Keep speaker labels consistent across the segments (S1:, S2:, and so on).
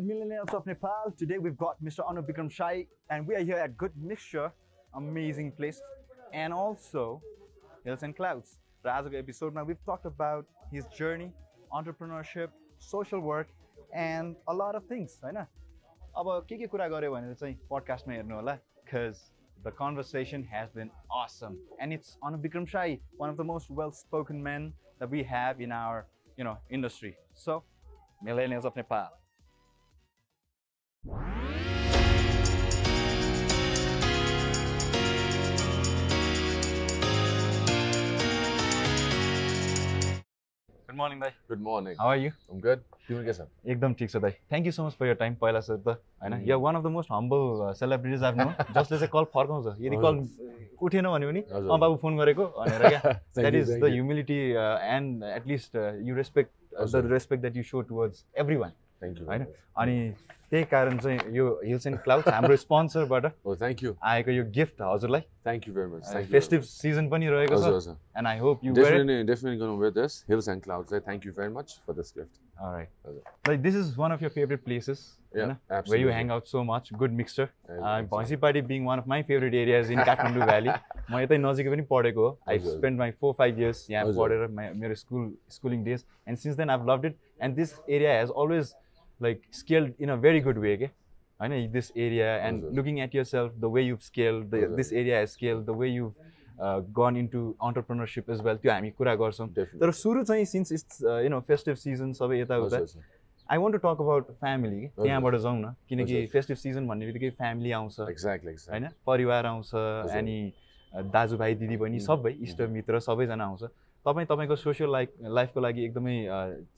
S1: millennials of Nepal. Today we've got Mr. Anu Bikram Shai, and we are here at Good Mixture, amazing place, and also Hills and Clouds. र आजको एपिसोडमा we've talked about his journey, entrepreneurship, social work, and a lot of things, होइन अब के के कुरा गऱ्यो भनेर चाहिँ पडकास्टमा हेर्नु होला because the conversation has been awesome and it's Anu Bikram Shai, one of the most well-spoken men that we have in our you know industry. So, millennials of Nepal. Good morning, Bhai.
S2: Good morning.
S1: How are you?
S2: I'm good. तिम्रो के छ
S1: एकदम ठिक छ दाइ thank you so much for your time पहिला sir त होइन. यो one of the most humble celebrities आफ्नो जसले चाहिँ कल फर्काउँछ यदि कल उठेन भने पनि। अँ बाबु फोन गरेको भनेर क्या
S2: that
S1: is
S2: the.
S1: Humility and at least you respect
S2: the.
S1: Respect that you show towards every one
S2: Thank you.
S1: होइन अनि त्यही कारण चाहिँ यो हिल्स एन्ड क्लाउड्स हाम्रो स्पोन्सरबाट
S2: थ्याङ्क यू
S1: आएको यो गिफ्ट हजुरलाई।
S2: Thank you very much
S1: festive season पनि रहेको छ। And I hope you
S2: definitely गर्नु भयो दस हिल्स एन्ड क्लाउड्स लाई thank you very much for this gift right
S1: like this is one of your favourite places होइन you hang out so much good mixture Bhainsipati being one of my favourite areas in Kathmandu valley म यतै नजिकै पनि पढेको हो
S2: I
S1: spend my four five years यहाँ पढेर मेरो school schooling days and since then I love it and this area has always like scaled in a very good way के होइन this
S2: area
S1: and. Looking at your self the way you've scale
S2: the.
S1: This area has scale the way you gone into entrepreneurship is well त्यो हामी कुरा गर्छौँ. तर सुरु चाहिँ since it's you know festive season सबै यताउता. I want to talk about
S2: family.
S1: त्यहाँबाट जाउँ न किनकि। फेस्टिभ सिजन भन्ने बित्तिकै फ्यामिली आउँछ
S2: exactly.
S1: होइन परिवार आउँछ अनि दाजुभाइ दिदीबहिनी सबै। इष्टमित्र सबैजना आउँछ तपाईँ तपाईँको सोसियल लाइफ लाइफको लागि एकदमै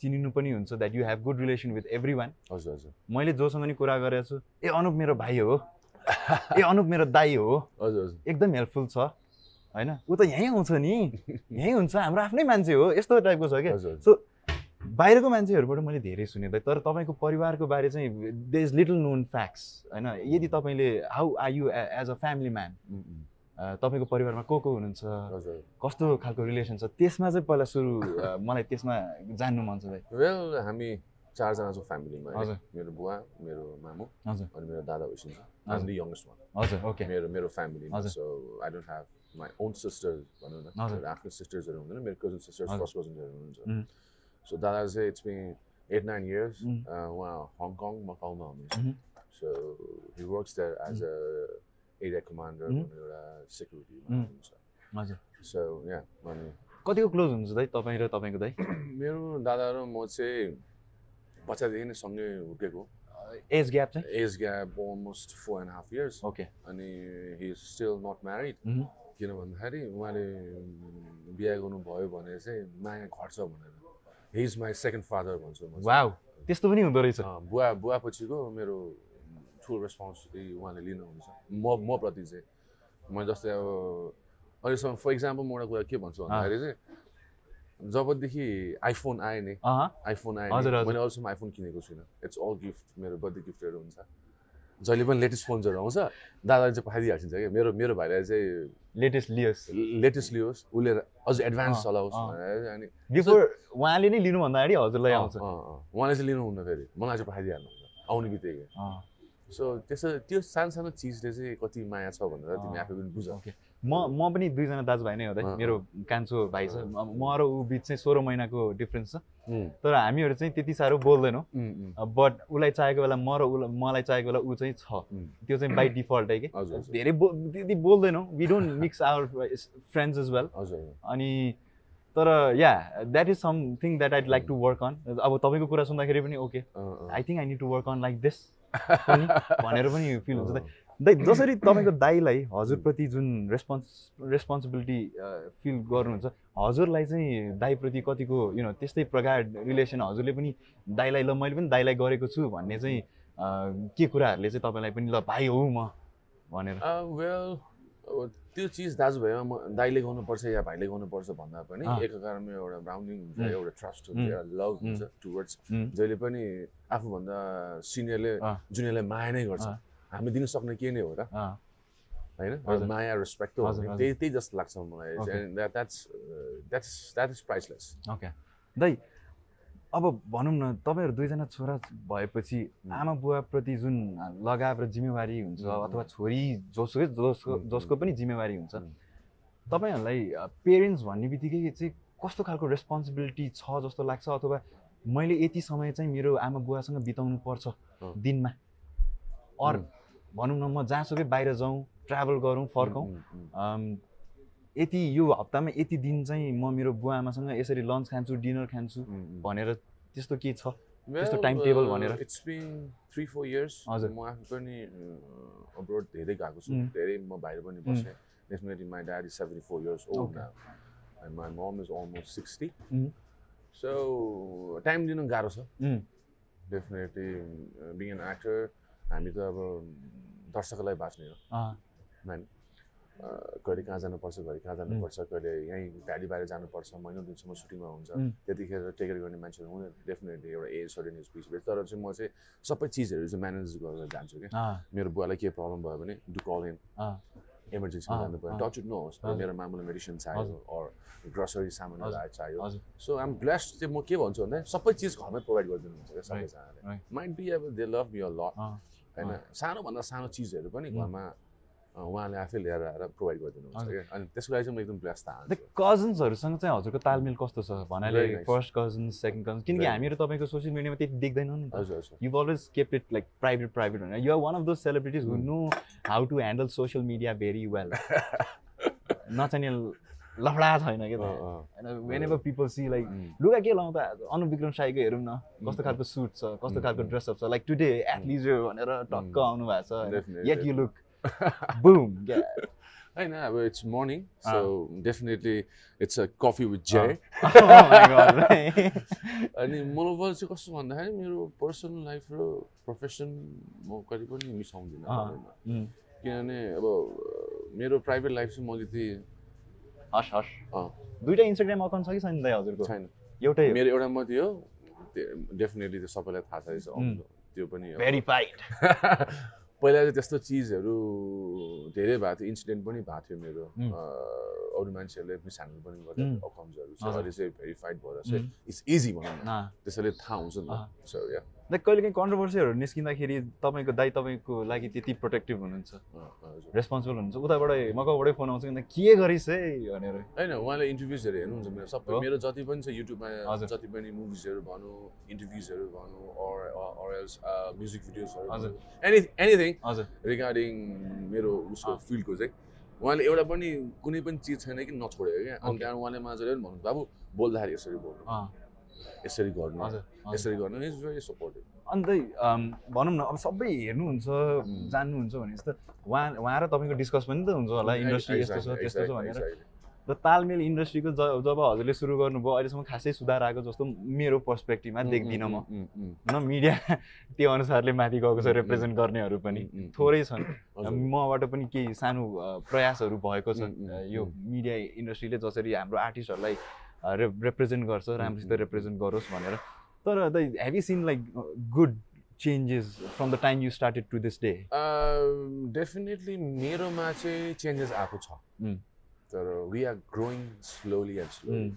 S1: चिनिनु पनि हुन्छ that you have good relation with every one
S2: हजुर, हजुर.
S1: मैले जोसँग नि कुरा गरेको छु ए अनुप मेरो भाइ हो। ए अनुप मेरो दाई हो।
S2: हजुर, हजुर.
S1: एकदम हेल्पफुल छ होइन? ऊ त यहीँ आउँछ नि। यहीँ हुन्छ हाम्रो आफ्नै मान्छे हो। यस्तो टाइपको छ क्या. सो बाहिरको मान्छेहरूबाट मैले धेरै सुने। तर तपाईँको परिवारको बारे चाहिँ there is little known facts होइन? यदि तपाईँले how are you as a
S2: family man.
S1: तपाईँको परिवारमा को को हुनुहुन्छ. कस्तो खालको रिलेसन छ त्यसमा चाहिँ पहिला सुरु मलाई त्यसमा जान्नु मन छ भाइ
S2: Well, हामी चारजना छौँ फ्यामिलीमा। मेरो बुवा मेरो मामु अनि मेरो दादा
S1: हजुर।
S2: आम द यङ्गेस्ट वान
S1: हजुर ओके
S2: मेरो मेरो फ्यामिलीमा
S1: हजुर।
S2: So I don't have my own sisters भनौँ न आफ्नो सिस्टर्सहरू हुँदैन मेरो कजन सिस्टर्स। फर्स्ट कजन्सहरू हुनुहुन्छ. सो दादा चाहिँ it's been eight nine
S1: years.
S2: उहाँ हङकङ मकाउमा हुनुहुन्छ. So he works there as a area
S1: commander.
S2: एउटा सेक्युरिटीमा
S1: उम्.
S2: हुनुहुन्छ
S1: हजुर।
S2: सो या अनि
S1: कतिको क्लोज हुनुहुन्छ दाइ? तपाईँ र तपाईँको दाइ?
S2: मेरो दादा र म चाहिँ बच्चादेखि नै सँगै हुर्केको
S1: एज ग्याप चाहिँ?
S2: Age gap almost four and half years
S1: okay
S2: अनि he is still not
S1: married.
S2: किन भन्दाखेरि उहाँले बिहा गर्नुभयो भने चाहिँ माया घट्छ भनेर। He is my second father भन्छु।
S1: वाउ त्यस्तो पनि हुँदो रहेछ।
S2: बुवा बुवा पछिको मेरो ठुलो रेस्पोन्सिबिलिटी उहाँले लिनुहुन्छ म म प्रति चाहिँ म जस्तै अब अहिलेसम्म फर इक्जाम्पल म एउटा कुरा के भन्छु भन्दाखेरि चाहिँ जबदेखि आइफोन आयो नि आइफोन आयो। मैले अहिलेसम्म आइफोन किनेको छुइनँ इट्स अल गिफ्ट मेरो बर्थडे गिफ्टहरू हुन्छ। जहिले पनि लेटेस्ट फोन्सहरू आउँछ दादाले चाहिँ पठाइदिइहाल्छ क्या? मेरो मेरो भाइलाई चाहिँ
S1: लेटेस्ट लियोस्
S2: लेटेस्ट लियोस् उसले अझ एडभान्स चलाओस्। भनेर अनि
S1: बिफोर उहाँले नै लिनु भन्दाखेरि हजुरलाई आउँछ।
S2: उहाँले चाहिँ लिनुहुन्न फेरि। मलाई चाहिँ पठाइदिइहाल्नुहुन्छ। आउने बित्तिकै। सो त्यसो त्यो सानो सानो चिजले चाहिँ कति माया छ भनेर तिमी आफै पनि बुझ।
S1: ओके। म म पनि दुईजना दाजुभाइ नै हो दाइ मेरो कान्छो भाइ छ। म र ऊ बिच चाहिँ सोह्र महिनाको डिफ्रेन्स छ। तर हामीहरू चाहिँ त्यति साह्रो बोल्दैनौँ। बट उसलाई चाहेको बेला म र उसलाई मलाई चाहेको बेला ऊ चाहिँ छ। त्यो चाहिँ बाई डिफल्ट है कि? धेरै बो त्यति बोल्दैनौँ। We don't mix our friends is
S2: well
S1: अनि तर yeah that is something that I'd like to work on अब तपाईँको कुरा सुन्दाखेरि पनि okay. I think I need to work on like this भनेर पनि फिल हुन्छ। दाइ जसरी तपाईँको दाईलाई हजुरप्रति जुन रेस्पोन्स रेस्पोन्सिबिलिटी फिल गर्नुहुन्छ हजुरलाई चाहिँ दाईप्रति कतिको यु नो त्यस्तै प्रकार रिलेसन हजुरले पनि दाईलाई ल मैले पनि दाईलाई गरेको छु भन्ने चाहिँ के कुराहरूले चाहिँ तपाईँलाई पनि ल भाइ हो म भनेर?
S2: वेल त्यो चिज दाजुभाइमा म दाइले गर्नुपर्छ या भाइले गर्नुपर्छ भन्दा पनि
S1: अँ।
S2: एकअर्कामा एउटा ब्राउन्डिङ हुन्छ. एउटा ट्रस्ट हुन्छ. एउटा लभ हुन्छ टुवर्ड्स. जहिले पनि आफूभन्दा सिनियरले। जुनियरलाई माया नै गर्छ। हामी दिन सक्ने के नै हो र होइन। माया रेस्पेक्ट
S1: हजुर।
S2: त्यही त्यही जस्तो लाग्छ मलाई. That's that's that is priceless
S1: okay दाइ अब भनौँ न तपाईँहरू दुईजना छोरा भएपछि आमा बुवाप्रति जुन लगाव र जिम्मेवारी हुन्छ अथवा छोरी जोसुकै जसको जसको पनि जिम्मेवारी हुन्छ। तपाईँहरूलाई पेरेन्ट्स भन्ने बित्तिकै चाहिँ कस्तो खालको रेस्पोन्सिबिलिटी छ जस्तो लाग्छ अथवा मैले यति समय चाहिँ मेरो आमा बुवासँग बिताउनु पर्छ। दिनमा अर। भनौँ न म जहाँसुकै बाहिर जाउँ ट्राभल गरौँ फर्कौँ यति यो हप्तामा यति दिन चाहिँ म मेरो बुवा आमासँग यसरी लन्च खान्छु डिनर खान्छु। भनेर त्यस्तो के छ त्यस्तो
S2: Well,
S1: timetable
S2: uh,
S1: भनेर?
S2: It's been three, four years.
S1: हजुर।
S2: म आफू पनि अब्रोड धेरै गएको छु. धेरै म बाहिर पनि बसेँ definitely my dad is seventy four
S1: years
S2: old. Now and my mom is almost
S1: sixty.
S2: So time दिनु गाह्रो छ डेफिनेटली बिङ एन एक्टर हामी त अब दर्शकलाई बाँच्ने हो
S1: अँ,
S2: म्यान कहिले कहाँ जानुपर्छ घरि कहाँ जानुपर्छ कहिले यहीँ गाडी बाहिर जानुपर्छ महिनौ दिनसम्म सुटिङमा हुन्छ. त्यतिखेर टेक केयर गर्ने मान्छेहरू हुँदैन। डेफिनेटली एउटा एज सर्टेन एज पिस तर चाहिँ म चाहिँ सबै चिजहरू चाहिँ म्यानेज गरेर जान्छु क्या। मेरो बुवालाई के प्रब्लम भयो भने डु कल इन इमर्जेन्सीमा जानु पऱ्यो
S1: अँ।
S2: टच इट नहोस्। मेरो मामुलाई मेडिसिन चाहियो अर ग्रोसरी सामानहरू चाहियो। सो आम ब्लेस्ड चाहिँ म के भन्छु भन्दा सबै चिज घरमै प्रोभाइड गरिदिनुहुन्छ क्या
S1: Right,
S2: सबैजनाले. माइन्ड बी अब दे लभ यु लट
S1: अँ,
S2: होइन। सानोभन्दा सानो चिजहरू पनि. घरमा उहाँले आफै लिएर आएर प्रोभाइड गरिदिनुहुन्छ। क्या अनि त्यसको लागि चाहिँ म एकदम चाहन्छु
S1: कजन्सहरूसँग चाहिँ हजुरको तालमेल कस्तो छ भन्नाले. फर्स्ट कजन्स सेकेन्ड कजन्स किनकि हामीहरू तपाईँको सोसियल मिडियामा त्यति देख्दैनौँ नि
S2: हजुर
S1: always kept it like private, private. And you're one of those celebrities who
S2: Mm.
S1: know how to handle social media very well. नचाहिने लफडा छैन क्या. होइन whenever people see like. लुगा के लाउँदा अनुविक्रम साईको हेरौँ न कस्तो
S2: Mm.
S1: खालको सुट छ कस्तो
S2: Mm,
S1: खालको. ड्रेसअप छ लाइक टुडे एथलिजर भनेर टक्क. आउनु भएको छ यट यु लुक बुम
S2: होइन अब it's
S1: morning.
S2: So definitely it's a coffee with J
S1: Oh
S2: अनि मनोबल चाहिँ कस्तो भन्दाखेरि मेरो पर्सनल लाइफ र प्रोफेसन म कहिले पनि
S1: अँ.
S2: घरैमा। किनभने अब मेरो प्राइभेट लाइफ चाहिँ मैले त्यही
S1: हस् हस् दुइटा इन्स्टाग्राम अकाउन्ट छ कि छैन दाइ हजुरको
S2: छैन
S1: एउटै
S2: मेरो एउटा मात्रै हो डेफिनेटली त्यो सबैलाई थाहा छ. त्यो पनि
S1: भेरिफाइड
S2: पहिला चाहिँ त्यस्तो चिजहरू धेरै भएको थियो इन्सिडेन्ट पनि भएको थियो मेरो अरू मान्छेहरूले मिसह्यान्डल पनि गर्दा. अकाउन्ट्सहरू चाहिँ
S1: हजुर।
S2: अहिले चाहिँ भेरिफाइड भएर चाहिँ. इट्स इजी भनौँ न त्यसैले थाहा हुन्छ नि
S1: लाइक कहिले काहीँ कन्ट्रोभर्सीहरू निस्किँदाखेरि तपाईँको दाइ तपाईँको लागि त्यति प्रोटेक्टिभ हुनुहुन्छ। रेस्पोन्सिबल हुनुहुन्छ। उताबाटै मकबाट फोन आउँछ कि के गरिस् है? भनेर।
S2: होइन उहाँले इन्टरभ्युजहरू हेर्नुहुन्छ मेरो सबै? मेरो जति पनि छ युट्युबमा
S1: हजुर।
S2: जति पनि मुभिजहरू भनौँ इन्टरभ्युजहरू भनौँ अर एल्स म्युजिक भिडियोजहरू
S1: हजुर।
S2: एनी एनिथिङ
S1: हजुर।
S2: रिगार्डिङ मेरो उसको। फिल्डको चाहिँ उहाँले एउटा पनि कुनै पनि चिज छैन कि नछोडेको क्या। अनि. त्यहाँबाट उहाँले माझले पनि भन्नु बाबु बोल्दाखेरि यसरी बोल्नु। यसरी गर्नु। यसरी गर्नु इज भेरी सपोर्टिभ
S1: अन्त भनौँ न अब सबै हेर्नुहुन्छ. जान्नुहुन्छ भने जस्तो उहाँ उहाँ र तपाईँको डिस्कस पनि त हुन्छ होला इन्डस्ट्री यस्तो छ त्यस्तो छ भनेर। र तालमेल इन्डस्ट्रीको ज जब हजुरले सुरु गर्नुभयो अहिलेसम्म खासै सुधार आएको जस्तो मेरो पर्सपेक्टिभमा देख्दिनँ म। न मिडिया त्यो अनुसारले माथि गएको छ रिप्रेजेन्ट गर्नेहरू पनि थोरै छन्। मबाट पनि केही सानो प्रयासहरू भएको छ यो। मिडिया इन्डस्ट्रीले जसरी हाम्रो आर्टिस्टहरूलाई रिप्रेजेन्ट गर्छ राम्रोसित. रिप्रेजेन्ट गरोस् भनेर। तर the have you seen like good changes from the time you started to this day
S2: definitely मेरोमा चाहिँ चेन्जेस आएको छ. तर we are growing slowly and slowly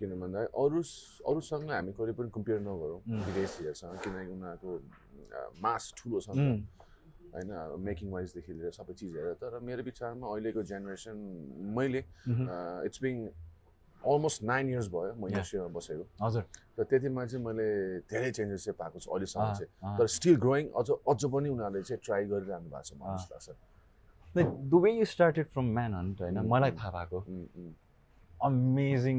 S2: किन भन्दा अरू अरूसँग हामी कहिले पनि कम्पेयर नगरौँ. विदेशीहरूसँग किनकि उनीहरूको मास ठुलो छ। होइन मेकिङ वाइजदेखि लिएर सबै चिजहरू तर मेरो विचारमा अहिलेको जेनेरेसन मैले it's being almost nine years भयो म. इन्डस्ट्रीमा बसेको
S1: हजुर
S2: र त्यतिमा चाहिँ मैले धेरै चेन्जेस चाहिँ पाएको छु अहिलेसम्म चाहिँ। तर स्टिल ग्रोइङ अझ अझ पनि उनीहरूले चाहिँ ट्राई गरिरहनु भएको छ मलाई
S1: अँ.
S2: जस्तो लाग्छ
S1: like the way you started from man hunt होइन मलाई. थाहा भएको अमेजिङ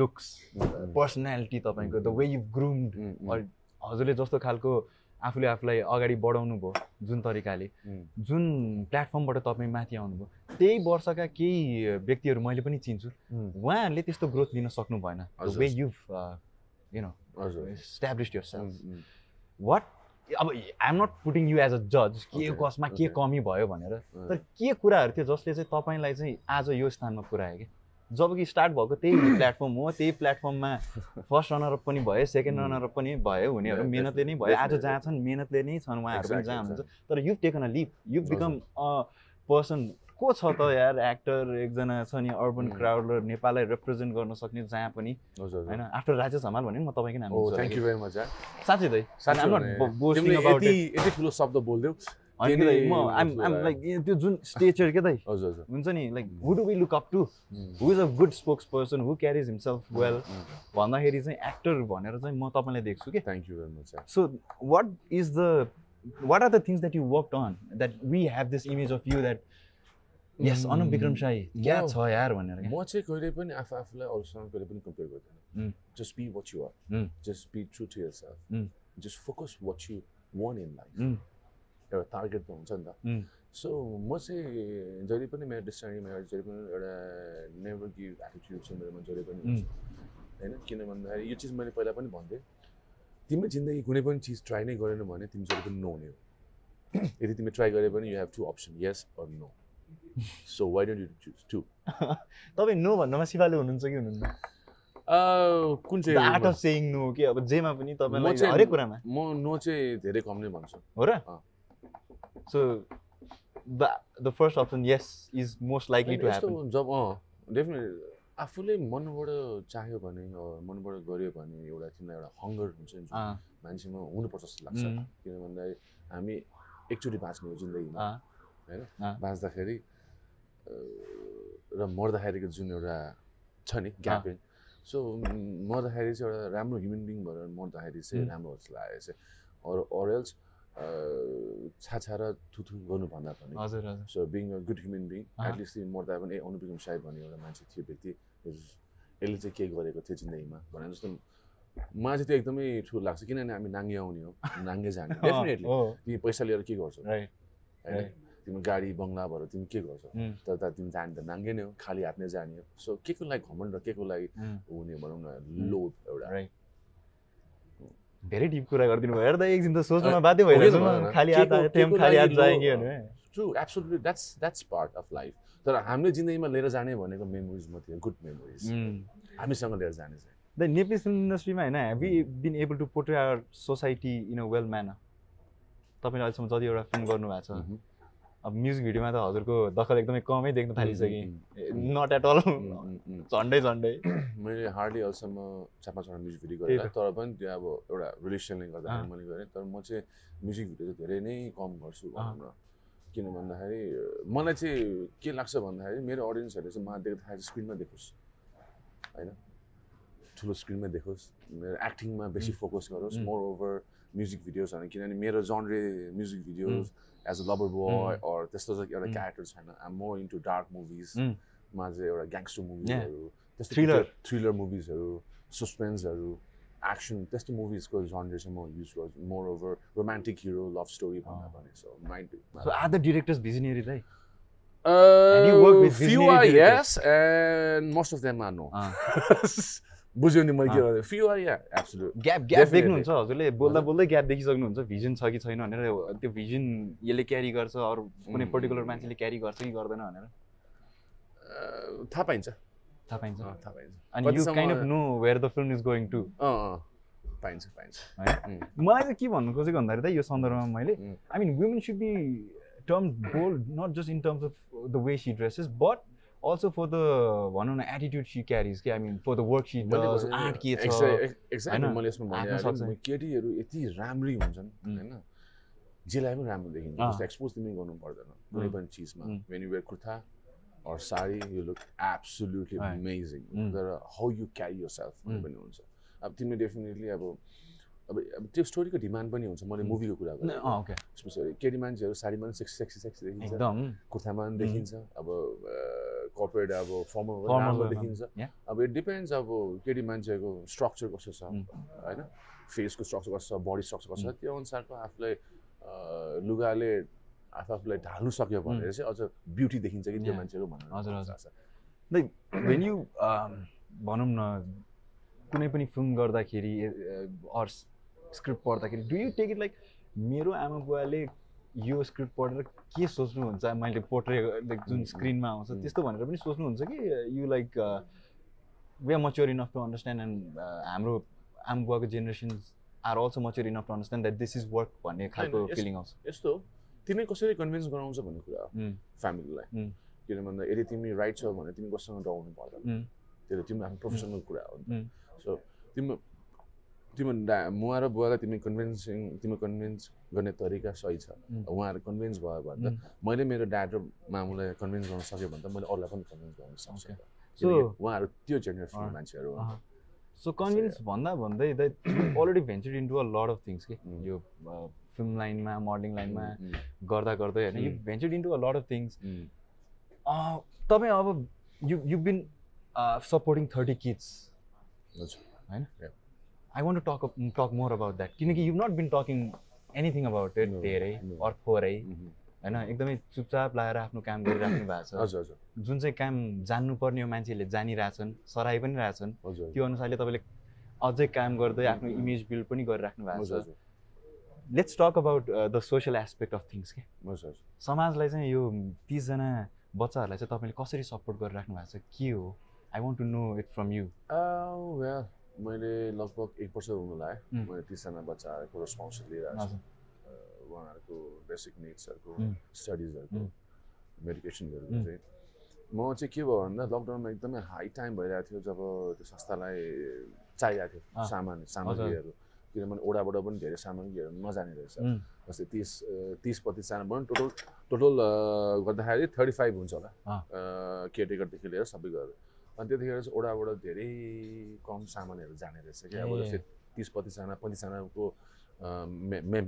S1: लुक्स पर्सनालिटी तपाईँको द वे यु ग्रुम्ड हजुरले जस्तो खालको आफूले आफूलाई अगाडि बढाउनु भयो जुन तरिकाले। जुन प्लेटफर्मबाट तपाईँ माथि आउनुभयो त्यही वर्षका केही व्यक्तिहरू मैले पनि चिन्छु। उहाँहरूले त्यस्तो ग्रोथ दिन सक्नु भएन। Way
S2: you
S1: you know
S2: establish
S1: your
S2: self
S1: what अब I'm not putting you as a जज के कसमा के. कमी भयो भनेर। तर के कुराहरू थियो जसले चाहिँ तपाईँलाई चाहिँ आज यो स्थानमा पुऱ्यायो कि जब कि स्टार्ट भएको त्यही प्लेटफर्म हो त्यही प्लेटफर्ममा फर्स्ट रनरअप पनि भयो सेकेन्ड. रनरअप पनि भयो हुनेहरू मिहिनेतले नै भयो आज. जहाँ छन् मिहिनेतले नै छन् उहाँहरू पनि जहाँ हुनुहुन्छ. तर you taken a leap
S2: you.
S1: Become a person को छ त यार एक्टर एकजना छ नि अर्बन. क्राउड र नेपाललाई रिप्रेजेन्ट गर्न सक्ने जहाँ पनि होइन आफ्टर राजेश हमाल भने म तपाईँकै नाम
S2: थ्याङ्क यू। भेरी मच
S1: साँच्चै
S2: यति ठुलो शब्द बोलिदेऊ
S1: होइन म आइम आइम लाइक त्यो जुन स्टेचर के दाइ हुन्छ नि like who do we look
S2: up
S1: to. Who is a good spokes person who carries himself
S2: well.
S1: भन्दाखेरि चाहिँ एक्टर भनेर चाहिँ म तपाईँलाई देख्छु कि।
S2: Thank you very much
S1: so what is the what are the things that you work on that we have this image of you that yes Anup Bikram Shahi क्या छ यार भनेर
S2: म चाहिँ कहिले पनि आफू आफूलाई अरूसँग कहिले पनि कम्पेयर गर्दैन. Just be
S1: what
S2: you are. Just be true to
S1: your
S2: self. Just focus what you want in
S1: life.
S2: एउटा टार्गेट हुन्छ नि त. सो म चाहिँ जहिले पनि मेरो एउटा जहिले पनि एउटा नेभर गिभ एटिट्युड छ मेरोमा जहिले पनि होइन किन भन्दाखेरि यो चिज मैले पहिला पनि भन्थेँ तिम्रो जिन्दगी कुनै पनि चिज ट्राई नै गरेन भने तिमी जहिले पनि नहुने हो यदि तिमी ट्राई गरे पनि you have two option yes or no so why don't you choose to
S1: तपाईँ नो भन्नमा सिपालु हुनुहुन्छ कि हुनुहुन्न
S2: कुन
S1: द आर्ट अफ
S2: चाहिँ
S1: सेयिङ नो कि अब जेमा पनि तपाईँलाई हरेक कुरामा
S2: म नो चाहिँ धेरै कम नै भन्छु
S1: हो र so the the first option yes is most
S2: likely to
S1: happen
S2: जब अँ डेफिनेट आफूले मनबाट चाह्यो भने मनबाट गऱ्यो भने एउटा तिमीलाई एउटा हङ्गर हुन्छ नि मान्छेमा हुनुपर्छ जस्तो लाग्छ। किन भन्दाखेरि हामी एकचोटि बाँच्ने हो जिन्दगीमा। होइन। बाँच्दाखेरि र मर्दाखेरिको जुन एउटा छ नि ग्यापिङ सो मर्दाखेरि चाहिँ एउटा राम्रो ह्युमन बिङ भएर मर्दाखेरि चाहिँ. राम्रो जस्तो लागेको चाहिँ अरू अरेल्स छाछा र थुथु गर्नुभन्दा पनि
S1: हजुर हजुर
S2: so being a good human being. At least मर्दा पनि ए अनुपिकम साई भन्ने एउटा मान्छे थियो व्यक्ति यसले चाहिँ के गरेको थियो जिन्दगीमा भने जस्तो मलाई चाहिँ त्यो एकदमै ठुलो लाग्छ. किनभने हामी नाङ्गे आउने हो नाङ्गे जाने डेफिनेटली तिमी पैसा लिएर के गर्छौ होइन. तिमी गाडी बङ्गला भएर तिमी के गर्छौ. तर त तिमी जाने त नाङ्गे नै हो खाली हात नै जाने हो सो के को लागि घमण्ड र के को लागि हुने भनौँ न लोभ एउटा
S1: धेरै डिप कुरा गरिदिनु भयो। हेर्दा एकदिन त सोच्नुमा बाध्य
S2: हो कि
S1: भइरहेछ
S2: भएन?
S1: म खाली हात खाली हात भने
S2: true absolutely that's that's part of life तर हामीले जिन्दगीमा लिएर जाने भनेको मेमोरिज मात्रै गुड मेमोरिज हामीसँग लिएर जाने चाहिँ।
S1: द नेपाली फिल्म इन्डस्ट्रीमा होइन have been able to portray our society in a well manner तपाईँले अहिलेसम्म जति एउटा फिल्म गर्नुभएको छ। अब म्युजिक भिडियोमा त हजुरको दखल एकदमै कमै देख्न थालिसकेँ। Not at all. झन्डै झन्डै।
S2: मैले हार्डली अहिलेसम्म चार पाँचवटा म्युजिक भिडियो गरेर तर पनि त्यो अब एउटा रिलेसनले गर्दाखेरि
S1: अँ।
S2: मैले गरेँ। तर म चाहिँ म्युजिक भिडियो चाहिँ धेरै नै कम गर्छु भनौँ न। किन भन्दाखेरि मलाई चाहिँ के लाग्छ भन्दाखेरि मेरो अडियन्सहरूले चाहिँ मलाई देख्दाखेरि स्क्रिनमा देखोस्। होइन? ठुलो स्क्रिनमा देखोस्। मेरो एक्टिङमा बेसी फोकस गरोस्. मोर ओभर म्युजिक भिडियोजहरू किनभने मेरो genre music videos as a lover
S1: boy.
S2: Or त्यस्तो चाहिँ एउटा. क्यारेक्टर छैन I'm more into dark movies
S1: Mm.
S2: मा चाहिँ एउटा ग्याङ्स्टर मुभिजहरू त्यस्तो
S1: Thriller.
S2: थ्रिलर मुभिजहरू सस्पेन्सहरू एक्सन त्यस्तो मुभिजको जनर चाहिँ म युज गर्छु more over romantic hero love story भन्दा। पनि so
S1: mind are the directors visionary दाइ
S2: Uh,
S1: you worked with
S2: few are yes and most of them are no.
S1: अँ।
S2: बुझ्यो नि मैले के। गर्दै few are yeah absolute.
S1: Gap
S2: gap.
S1: देख्नुहुन्छ हजुरले बोल्दा। बोल्दै ग्याप देखिसक्नुहुन्छ भिजन छ कि छैन भनेर त्यो भिजन यसले क्यारी गर्छ अरू कुनै. पर्टिकुलर मान्छेले क्यारी गर्छ कि गर्दैन भनेर
S2: थाहा पाइन्छ
S1: थाहा पाइन्छ
S2: थाहा पाइन्छ
S1: अनि यु
S2: कतिसम्म-
S1: kind of know where the film is
S2: going to पाइन्छ पाइन्छ.
S1: मलाई चाहिँ के भन्नु खोजेको भन्दाखेरि त यो सन्दर्भमा मैले. I mean women should be term bold not just in terms of the way she dresses but also for the भनौँ न एटिट्युड सी क्यारिज कि I mean for
S2: the
S1: work
S2: she
S1: art के छ होइन?
S2: मैले यसमा भने
S1: आफ्नो सक्छ।
S2: हालेँ, केटीहरू यति राम्रै हुन्छन्. होइन जेलाई पनि राम्रो देखिन्छ। जस्तो एक्सपोज तिमी गर्नु पर्दैन कुनै. पनि चिजमा. When you wear kurta or sari you
S1: look
S2: absolutely.
S1: Amazing.
S2: तर how you carry your
S1: self.
S2: पनि हुन्छ अब तिमीले डेफिनेटली अब अब अब त्यो स्टोरीको डिमान्ड पनि हुन्छ मैले. मुभीको कुरा गरेँ
S1: ओके
S2: केटी मान्छेहरू साडीमा पनि सेक्सी सेक्सी सेक्सी देखिन्छ कुर्तामा पनि देखिन्छ अब कर्पोरेट अब फर्मल देखिन्छ. अब इट डिपेन्ड्स अब केटी मान्छेको स्ट्रक्चर कस्तो छ. होइन फेसको स्ट्रक्चर कस्तो छ बडी स्ट्रक्चर कस्तो. छ त्यो अनुसारको आफूलाई लुगाले आफू आफूलाई ढाल्नु सक्यो भने चाहिँ अझ ब्युटी देखिन्छ कि त्यो. मान्छेको भनेर
S1: हजुर, हजुर। लाइक यु भनौँ न कुनै पनि फिल्म गर्दाखेरि अर स्क्रिप्ट पढ्दाखेरि do you take it like मेरो आमा बुवाले यो स्क्रिप्ट पढेर के सोच्नुहुन्छ? मैले पोर्ट्रे लाइक जुन
S2: उम्,
S1: स्क्रिनमा आउँछ
S2: उम्.
S1: त्यस्तो भनेर पनि सोच्नुहुन्छ कि you like we are mature enough to understand and हाम्रो आमा बुवाको generations are also mature enough to understand that this is work भन्ने खालको फिलिङ आउँछ।
S2: यस्तो तिमी कसरी कन्भिन्स गराउँछ भन्ने कुरा फ्यामिलीलाई. किन भन्दा यदि तिमी राइट छौ भने तिमी कोसँग डराउनु पर्दैन।
S1: उम्,
S2: त्यो त तिम्रो आफ्नो प्रोफेसनल कुरा हो। त सो तिम्रो तिम्रो डा मुवा र बुवालाई तिमी कन्भिन्सिङ तिम्रो कन्भिन्स गर्ने तरिका सही छ. उहाँहरू कन्भिन्स भयो भने त. मैले मेरो ड्याड र मामुलाई कन्भिन्स गर्न सक्यो भने त मैले अरूलाई पनि कन्भिन्स गर्न सक्छु। किनकि उहाँहरू त्यो जेनेरेसनको मान्छेहरू।
S1: सो कन्भिन्स भन्दा भन्दै that already venture into a lot of things कि. यो फिल्म लाइनमा मोडलिङ लाइनमा गर्दा गर्दै होइन you. Venture into a lot of
S2: things
S1: तपाईँ अब you you been supporting thirty
S2: kids
S1: होइन. I want to talk talk more about that किनकि you not been talking anything about
S2: it
S1: धेरै. अर
S2: उम्,
S1: होइन एकदमै चुपचाप लगाएर आफ्नो काम गरिराख्नु भएको छ
S2: हजुर हजुर
S1: जुन चाहिँ काम जान्नुपर्ने हो मान्छेले जानिरहेछन् सराइ पनि रहेछन् त्यो अनुसारले तपाईँले अझै काम गर्दै आफ्नो इमेज बिल्ड पनि गरिराख्नु भएको छ let's talk about the social aspect of things के समाजलाई चाहिँ यो तिसजना बच्चाहरूलाई चाहिँ तपाईँले कसरी सपोर्ट गरिराख्नु भएको छ के हो I want to know it from you
S2: well मैले लगभग एक वर्ष हुनु लाग्यो
S1: उम्.
S2: मैले तिसजना बच्चाहरूको रेस्पोन्सिबिलिटी लिइरहेको छु उहाँहरूको बेसिक निड्सहरूको. स्टडिजहरूको. मेडिकेसनहरूको. चाहिँ म चाहिँ के भयो भन्दा लकडाउनमा एकदमै हाई टाइम भइरहेको थियो जब त्यो संस्थालाई चाहिरहेको थियो
S1: अँ.
S2: सामान सामग्रीहरू किनभने ओडाबाट पनि धेरै सामग्रीहरू नजाने रहेछ
S1: उम्.
S2: जस्तै तिस तिस पच्चिसजना भयो टोटल टोटल गर्दाखेरि थर्टी फाइभ हुन्छ होला
S1: अँ.
S2: केयरटेकरदेखि लिएर सबै गरेर अनि त्यतिखेर चाहिँ ओडाबाट धेरै कम सामानहरू जाने रहेछ कि अब। जस्तै तिस पच्चिसजना पैँतिसजनाको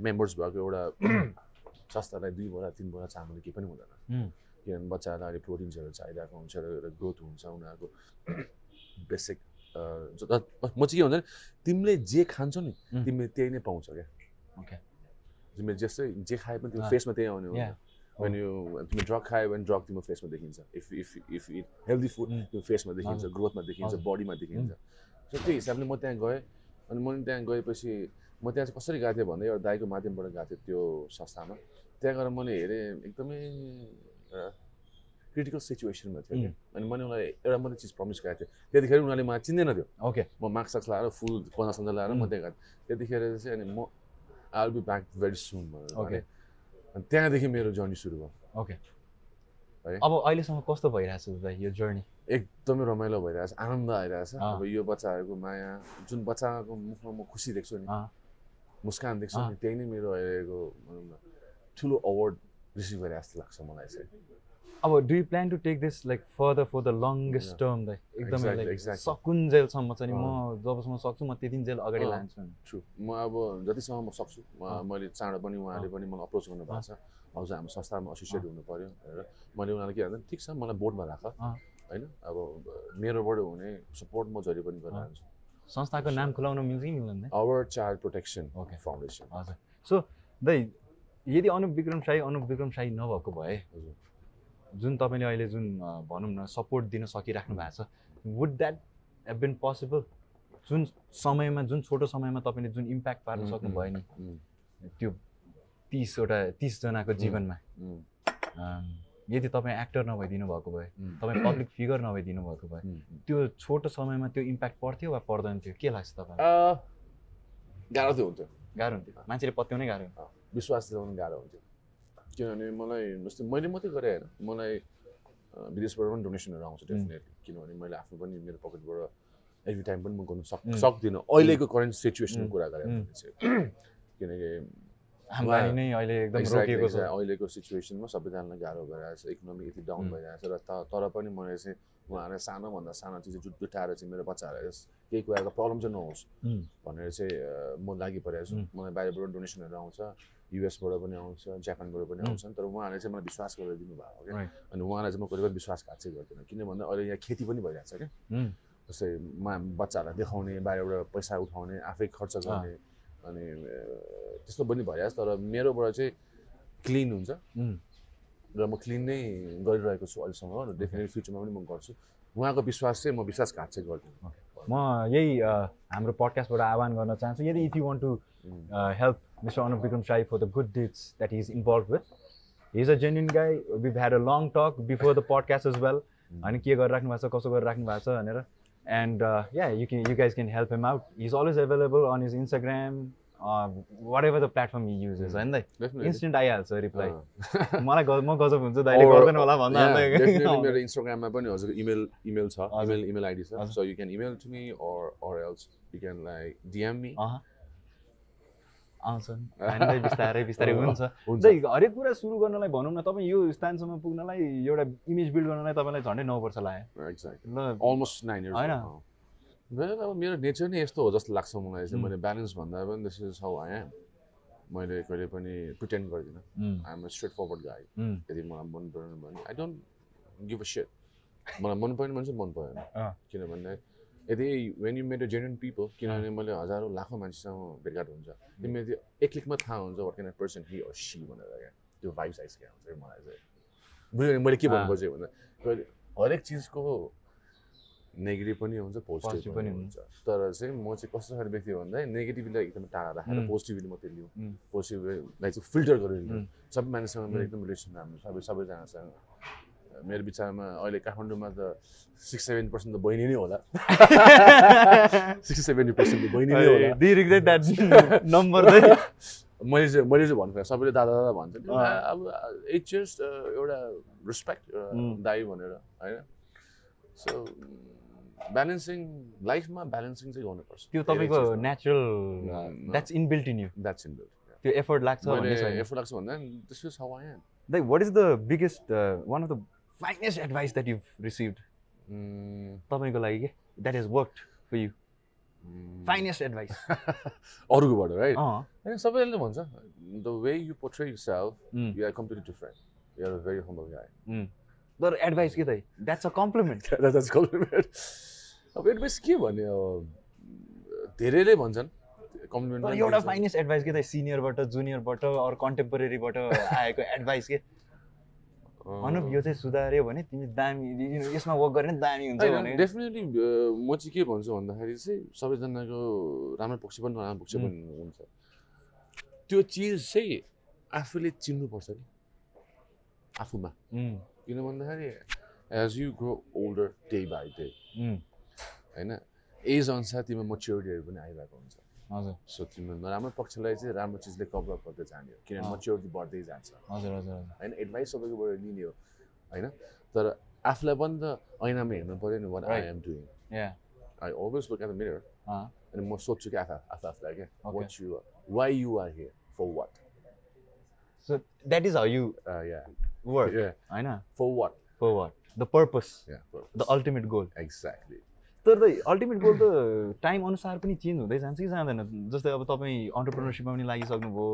S2: मेम्बर्स भएको एउटा संस्थालाई दुई बोरा तिन बोरा चामल केही पनि हुँदैन. किनभने बच्चाहरूलाई अहिले प्रोटिन्सहरू चाहिरहेको हुन्छ र एउटा ग्रोथ हुन्छ उनीहरूको बेसिक म चाहिँ के भन्छ भने तिमीले जे खान्छौ नि. तिमीले त्यही नै पाउँछ क्या. तिमीले जस्तै जे खाए पनि तिम्रो. फेसमा त्यही आउने हो When you तिमी ड्रग खायो भने ड्रग तिम्रो फेसमा देखिन्छ if if if it healthy
S1: food.
S2: तिम्रो फेसमा देखिन्छ। ग्रोथमा देखिन्छ। बडीमा देखिन्छ सो त्यही हिसाबले म त्यहाँ गएँ अनि म त्यहाँ गएपछि म त्यहाँ चाहिँ कसरी गएको थिएँ भन्दा एउटा दाईको माध्यमबाट गएको थिएँ त्यो संस्थामा त्यहाँ गएर मैले हेरेँ एकदमै एउटा क्रिटिकल सिचुएसनमा थियो अनि मैले उनीहरूलाई एउटा मात्रै चिज प्रमिस गरेको थिएँ त्यतिखेर उनीहरूले मलाई चिन्दैन थियो
S1: ओके
S2: म मार्क्स साक्स लगाएर फुल पन्जा सन्जा लगाएर म. त्यहाँ गएको थिएँ त्यतिखेर चाहिँ अनि म I be back very soon भनेर त्यहाँदेखि मेरो जर्नी सुरु भयो
S1: ओके
S2: है।
S1: अब अहिलेसम्म कस्तो भइरहेछ यो जर्नी
S2: एकदमै रमाइलो भइरहेछ आनन्द आइरहेछ। अब यो बच्चाहरूको माया जुन बच्चाको मुखमा म खुसी देख्छु नि। मुस्कान देख्छु। नि त्यही नै मेरो अहिलेको भनौँ न ठुलो अवार्ड रिसिभ गरे जस्तो लाग्छ मलाई चाहिँ
S1: अब do you plan to take this like further for the
S2: longest.
S1: Term like एकदमै लाइक. सकुन्जेलसम्म चाहिँ नि म जबसम्म सक्छु म त्यति जेल अगाडि। लान्छु
S2: छु म अब जतिसम्म म सक्छु। मैले चाँडो पनि उहाँले पनि मलाई अप्रोच गर्नु भएको छ हजुर हाम्रो संस्थामा एसोसिएट हुनु पऱ्यो भनेर मैले उनीहरूलाई के भन्दा ठिक छ मलाई बोर्डमा राख। होइन अब मेरोबाट हुने सपोर्ट म जहिले पनि गरिरहन्छु।
S1: संस्थाको नाम खुलाउन मिल्छ कि मिल्दैन?
S2: Our child protection
S1: Okay.
S2: Foundation
S1: हजुर। सो दाइ यदि अनुप विक्रम साई अनुप विक्रम साई नभएको भए
S2: हजुर।
S1: जुन तपाईँले अहिले जुन भनौँ न सपोर्ट दिन सकिराख्नु भएको छ would that have been possible जुन समयमा जुन छोटो समयमा तपाईँले जुन इम्प्याक्ट पार्न सक्नुभयो नि त्यो तिसवटा तिसजनाको जीवनमा। यदि तपाईँ एक्टर नभइदिनु भएको भए तपाईँ पब्लिक फिगर नभइदिनु भएको भए त्यो छोटो समयमा त्यो इम्प्याक्ट पर्थ्यो वा पर्दैन थियो? के लाग्छ तपाईँलाई?
S2: अँ, गाह्रो थियो हुन्थ्यो।
S1: गाह्रो हुन्थ्यो। मान्छेले पत्याउनै गाह्रो हुन्थ्यो।
S2: विश्वास दिलाउनु गाह्रो हुन्थ्यो। किनभने मलाई जस्तै मैले मात्रै गरेँ होइन मलाई विदेशबाट पनि डोनेसनहरू आउँछ डेफिनेटली किनभने मैले आफ्नो पनि मेरो पकेटबाट एभ्री टाइम पनि म गर्नु सक्. सक्दिनँ अहिलेको करेन्ट सिचुएसनको. कुरा गरेँ. भने चाहिँ किनकि
S1: आम्दानी नै अहिले एकदम
S2: Exactly,
S1: रोकिएको छ
S2: exactly. अहिलेको सिचुएसनमा सबैजनालाई गाह्रो भइरहेको छ इकोनोमी यति डाउन
S1: उम्.
S2: भइरहेको छ र तर पनि मैले चाहिँ उहाँहरूलाई सानोभन्दा सानो चिज जुट जुटाएर चाहिँ मेरो बच्चाहरूलाई केही कुराको प्रब्लम चाहिँ नहोस्. भनेर चाहिँ म लागि परेको छु. मलाई बाहिरबाट डोनेसनहरू आउँछ युएसबाट पनि आउँछ जापानबाट पनि. आउँछन् तर उहाँहरूले चाहिँ मलाई विश्वास गरेर दिनुभएको क्या. अनि उहाँलाई चाहिँ म कहिले पनि विश्वासघात चाहिँ गर्दिनँ। किन भन्दा अहिले यहाँ खेती पनि भइरहेको छ क्या. जस्तै मा बच्चाहरूलाई देखाउने बाहिरबाट पैसा उठाउने आफै खर्च गर्ने अनि त्यस्तो पनि भइरहेको छ तर मेरोबाट चाहिँ क्लिन हुन्छ. र म क्लिन नै गरिरहेको छु अहिलेसम्म र डेफिनेटली फ्युचरमा पनि म गर्छु। उहाँको विश्वास चाहिँ म विश्वासघात चाहिँ गर्दिनँ।
S1: म यही हाम्रो पडकास्टबाट आह्वान गर्न चाहन्छु। यदि if you want to help mister Anup Bikram Shahi for the good deeds that is involve with is a genuine guy we've had a long talk before the podcast as well अनि के गरिराख्नु भएको छ कसो गरिराख्नु भएको छ भनेर and yeah you can you guys can help him out is always available on his Instagram what ever the platform you uses होइन दाइ. इन्स्टेन्ट आइहाल्छ रिप्लाई। मलाई म गजब हुन्छ दाइले गर्दैन होला भन्दा
S2: मेरो इन्स्टाग्राममा पनि हजुरको इमेल इमेल छ
S1: हजुर।
S2: इमेल इमेल आइडी छ
S1: हजुर।
S2: So you can email to me or or else you can like DM me.
S1: अहँ। आउँछन्। हामीलाई बिस्तारै बिस्तारै हुन्छ। हरेक कुरा सुरु गर्नलाई भनौँ न तपाईँ यो स्थानसम्म पुग्नलाई एउटा इमेज बिल्ड गर्नलाई तपाईँलाई झन्डै नौ वर्ष लाग्यो।
S2: अलमोस्ट नाइन
S1: होइन।
S2: मेरो अब मेरो नेचर नै यस्तो हो जस्तो लाग्छ मलाई चाहिँ. मैले ब्यालेन्स भन्दा पनि this is how I am मैले कहिले पनि प्रिटेन्ड गर्दिनँ।
S1: उम्,
S2: आइ एम स्ट्रेट फरवर्ड गाई यदि मलाई मन परेन भने I don't give a set मलाई मन परेन भने चाहिँ मन परेन। किनभने यदि when you made a genuine people किनभने मैले हजारौँ लाखौँ मान्छेसँग भेटघाट हुन्छ। तिमीले त्यो एक क्लिकमा थाहा हुन्छ what can person he are see भनेर क्या? त्यो भाइब्स आइसकेको हुन्छ कि मलाई चाहिँ। बुझ्यो भने मैले के भन्नु खोजेँ भन्दा? हरेक चिजको नेगेटिभ पनि हुन्छ पोजिटिभ
S1: पनि
S2: हुन्छ। तर चाहिँ म चाहिँ कस्तो खाले व्यक्ति भन्दा नेगेटिभलाई एकदम टाढा राखेर. पोजिटिभली मात्रै लिउँ. पोजिटिभलाई चाहिँ फिल्टर गरेर लिउँ. सबै मानिससँग मेरो
S1: उम्.
S2: एकदम रिलेसन राम्रो सबै सबैजनासँग मेरो विचारमा अहिले काठमाडौँमा त सिक्स सेभेन पर्सेन्ट त बहिनी नै होला। सिक्सटी सेभेन्टी पर्सेन्ट त बहिनी नै होला।
S1: चाहिँ।
S2: मैले चाहिँ मैले चाहिँ भन्नु सबैले दादा दादा भन्छ नि। अब इट्स जस्ट एउटा रेस्पेक्ट. दाई भनेर होइन? सो ब्यालेन्सिङ लाइफमा ब्यालेन्सिङ चाहिँ गर्नुपर्छ।
S1: त्यो तपाईँको
S2: natural
S1: that's inbuilt in you
S2: that's in
S1: त्यो एफर्ट लाग्छ
S2: एफोर्ट लाग्छ भन्दा हाउ आई एम
S1: दाइ what is the biggest one of the finest advice that you received तपाईँको लागि के? That is work for you finest advice
S2: अरूकोबाट right सबैले भन्छ the way
S1: you
S2: portray yourself you are completely different you are very humble
S1: guy. तर advice के दाइ that's a compliment
S2: that's compliment अब एडभाइस के भन्ने धेरैले भन्छन्। कम्प्लिमेन्ट
S1: एउटा फाइनेस्ट एडभाइस के दाइ सिनियरबाट जुनियरबाट अरू कन्टेम्पोरेरीबाट आएको एडभाइस के? अनुप यो चाहिँ सुधार्यो भने तिमी दामी यसमा वर्क गऱ्यो भने दामी हुन्छ भने
S2: डेफिनेटली म चाहिँ के भन्छु भन्दाखेरि चाहिँ सबैजनाको राम्रो पक्ष पनि नराम्रो पक्ष पनि हुन्छ। त्यो चिज चाहिँ आफूले चिन्नुपर्छ कि आफूमा। किन भन्दाखेरि as you grow older day by
S1: day
S2: होइन एज अनुसार तिम्रो मच्योरिटीहरू पनि आइरहेको हुन्छ।
S1: हजुर।
S2: सो तिम्रो नराम्रो पक्षलाई चाहिँ राम्रो चिजले कभर गर्दै जाने हो किनभने। मच्योरिटी बढ्दै जान्छ।
S1: हजुर हजुर
S2: होइन एडभाइस सबैकोबाट लिने हो होइन? तर आफूलाई पनि त ऐनामा हेर्नु पऱ्यो नि what I.
S1: Am
S2: doing I always look at the
S1: mirror
S2: अनि म सोध्छु कि आफू आफू आफूलाई क्या. What you why you are here
S1: for what so that is
S2: how
S1: you
S2: work
S1: होइन?
S2: For
S1: what for what the
S2: purpose
S1: the ultimate goal
S2: exactly
S1: तर त अल्टिमेट गोल त टाइम अनुसार पनि चेन्ज हुँदै जान्छ कि जाँदैन। जस्तै अब तपाईँ अन्टरप्रिनरसिपमा पनि लागिसक्नुभयो।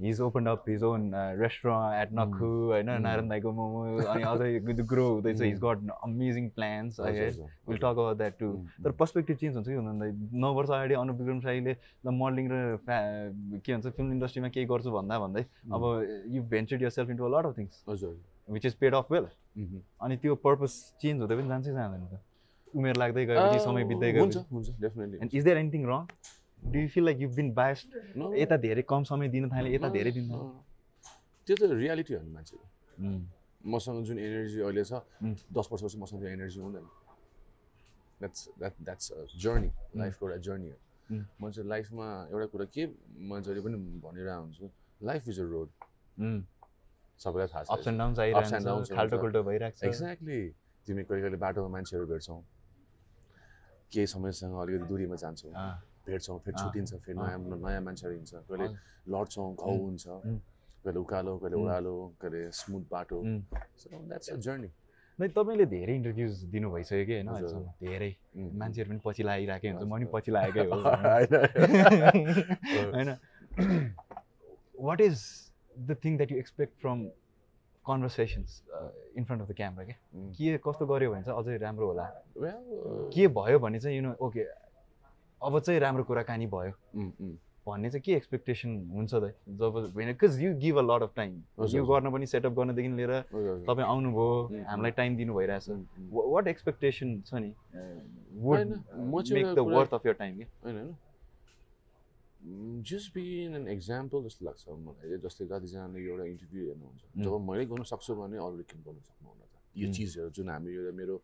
S1: His open up his own restaurant at Nakhu होइन. नारायण दाईको मोमो अनि अझै ग्रो हुँदैछ। His got amazing plans will talk about that too तर पर्सपेक्टिभ चेन्ज हुन्छ कि हुँदैन। नौ वर्ष अगाडि अनुप विक्रम साईले ल मोडलिङ र फ्या के भन्छ फिल्म इन्डस्ट्रीमा केही गर्छु भन्दा भन्दै अब you ventured yourself into a lot of things
S2: हजुर।
S1: Which is paid off
S2: well.
S1: अनि त्यो पर्पस चेन्ज हुँदै पनि जान्छ कि जाँदैन त? उमेर लाग्दै गएपछि समय बित्दै
S2: definitely
S1: and is there anything wrong do you feel like you been biased यता धेरै कम समय दिन थाले यता धेरै दिन
S2: त्यो त रियालिटी हो नि मान्छेको।
S1: उम्,
S2: मसँग जुन एनर्जी अहिले छ
S1: Mm.
S2: दस वर्षपछि मसँग त्यो एनर्जी हुँदैन। That's that that's a journey लाइफको एउटा जर्नी हो।
S1: Mm.
S2: म चाहिँ लाइफमा एउटा कुरा के म जहिले पनि भनिरहेको हुन्छु लाइफ इज अ रोड सबैलाई थाहा
S1: अप्स
S2: छ
S1: एन्ड डाउन्स खाल्टो। खुल्टो भइरहेको छ।
S2: एक्ज्याक्टली तिमी कहिले कहिले बाटोमा मान्छेहरू भेट्छौ। केही समयसँग अलिकति दुरीमा जान्छौ भेट्छौँ फेरि छुट्टिन्छ फेरि। नयाँ नयाँ मान्छेहरू हिँड्छ कहिले। लड्छौँ घाउ. हुन्छ. कहिले उकालो कहिले. ओह्रालो कहिले स्मुथ बाटो द्याट्स अ जर्नी
S1: नै तपाईँले धेरै इन्टरभ्युज दिनु भइसक्यो कि होइन धेरै. मान्छेहरू पनि पछि लागिरहेकै हुन्छ म नि
S2: हजुर।
S1: पछि लागेकै हो
S2: होइन
S1: what is the thing that you expect from conversations in front of the camera क्या. के कस्तो गऱ्यो भने चाहिँ अझै राम्रो होला? के भयो भने चाहिँ यु नो ओके अब चाहिँ राम्रो कुराकानी भयो।
S2: Mm, mm.
S1: भन्ने चाहिँ के एक्सपेक्टेसन हुन्छ त? जब होइन because you give a lot of
S2: time
S1: यो। गर्न पनि सेटअप गर्नदेखि लिएर। तपाईँ आउनुभयो
S2: Mm,
S1: हामीलाई टाइम दिनुभइरहेछ।
S2: Mm, mm.
S1: वाट एक्सपेक्टेसन छ नि? वर्थ अफ यर टाइम क्या
S2: होइन होइन। जस्ट बी एन एक्जाम्पल जस्तो लाग्छ मलाई जस्तै कतिजनाले एउटा इन्टरभ्यू हेर्नुहुन्छ
S1: Mm.
S2: जब मैले गर्नु सक्छु भने अरूले किन गर्नु सक्नुहुन्न त यो
S1: Mm.
S2: चिजहरू जुन हामी यो मेरो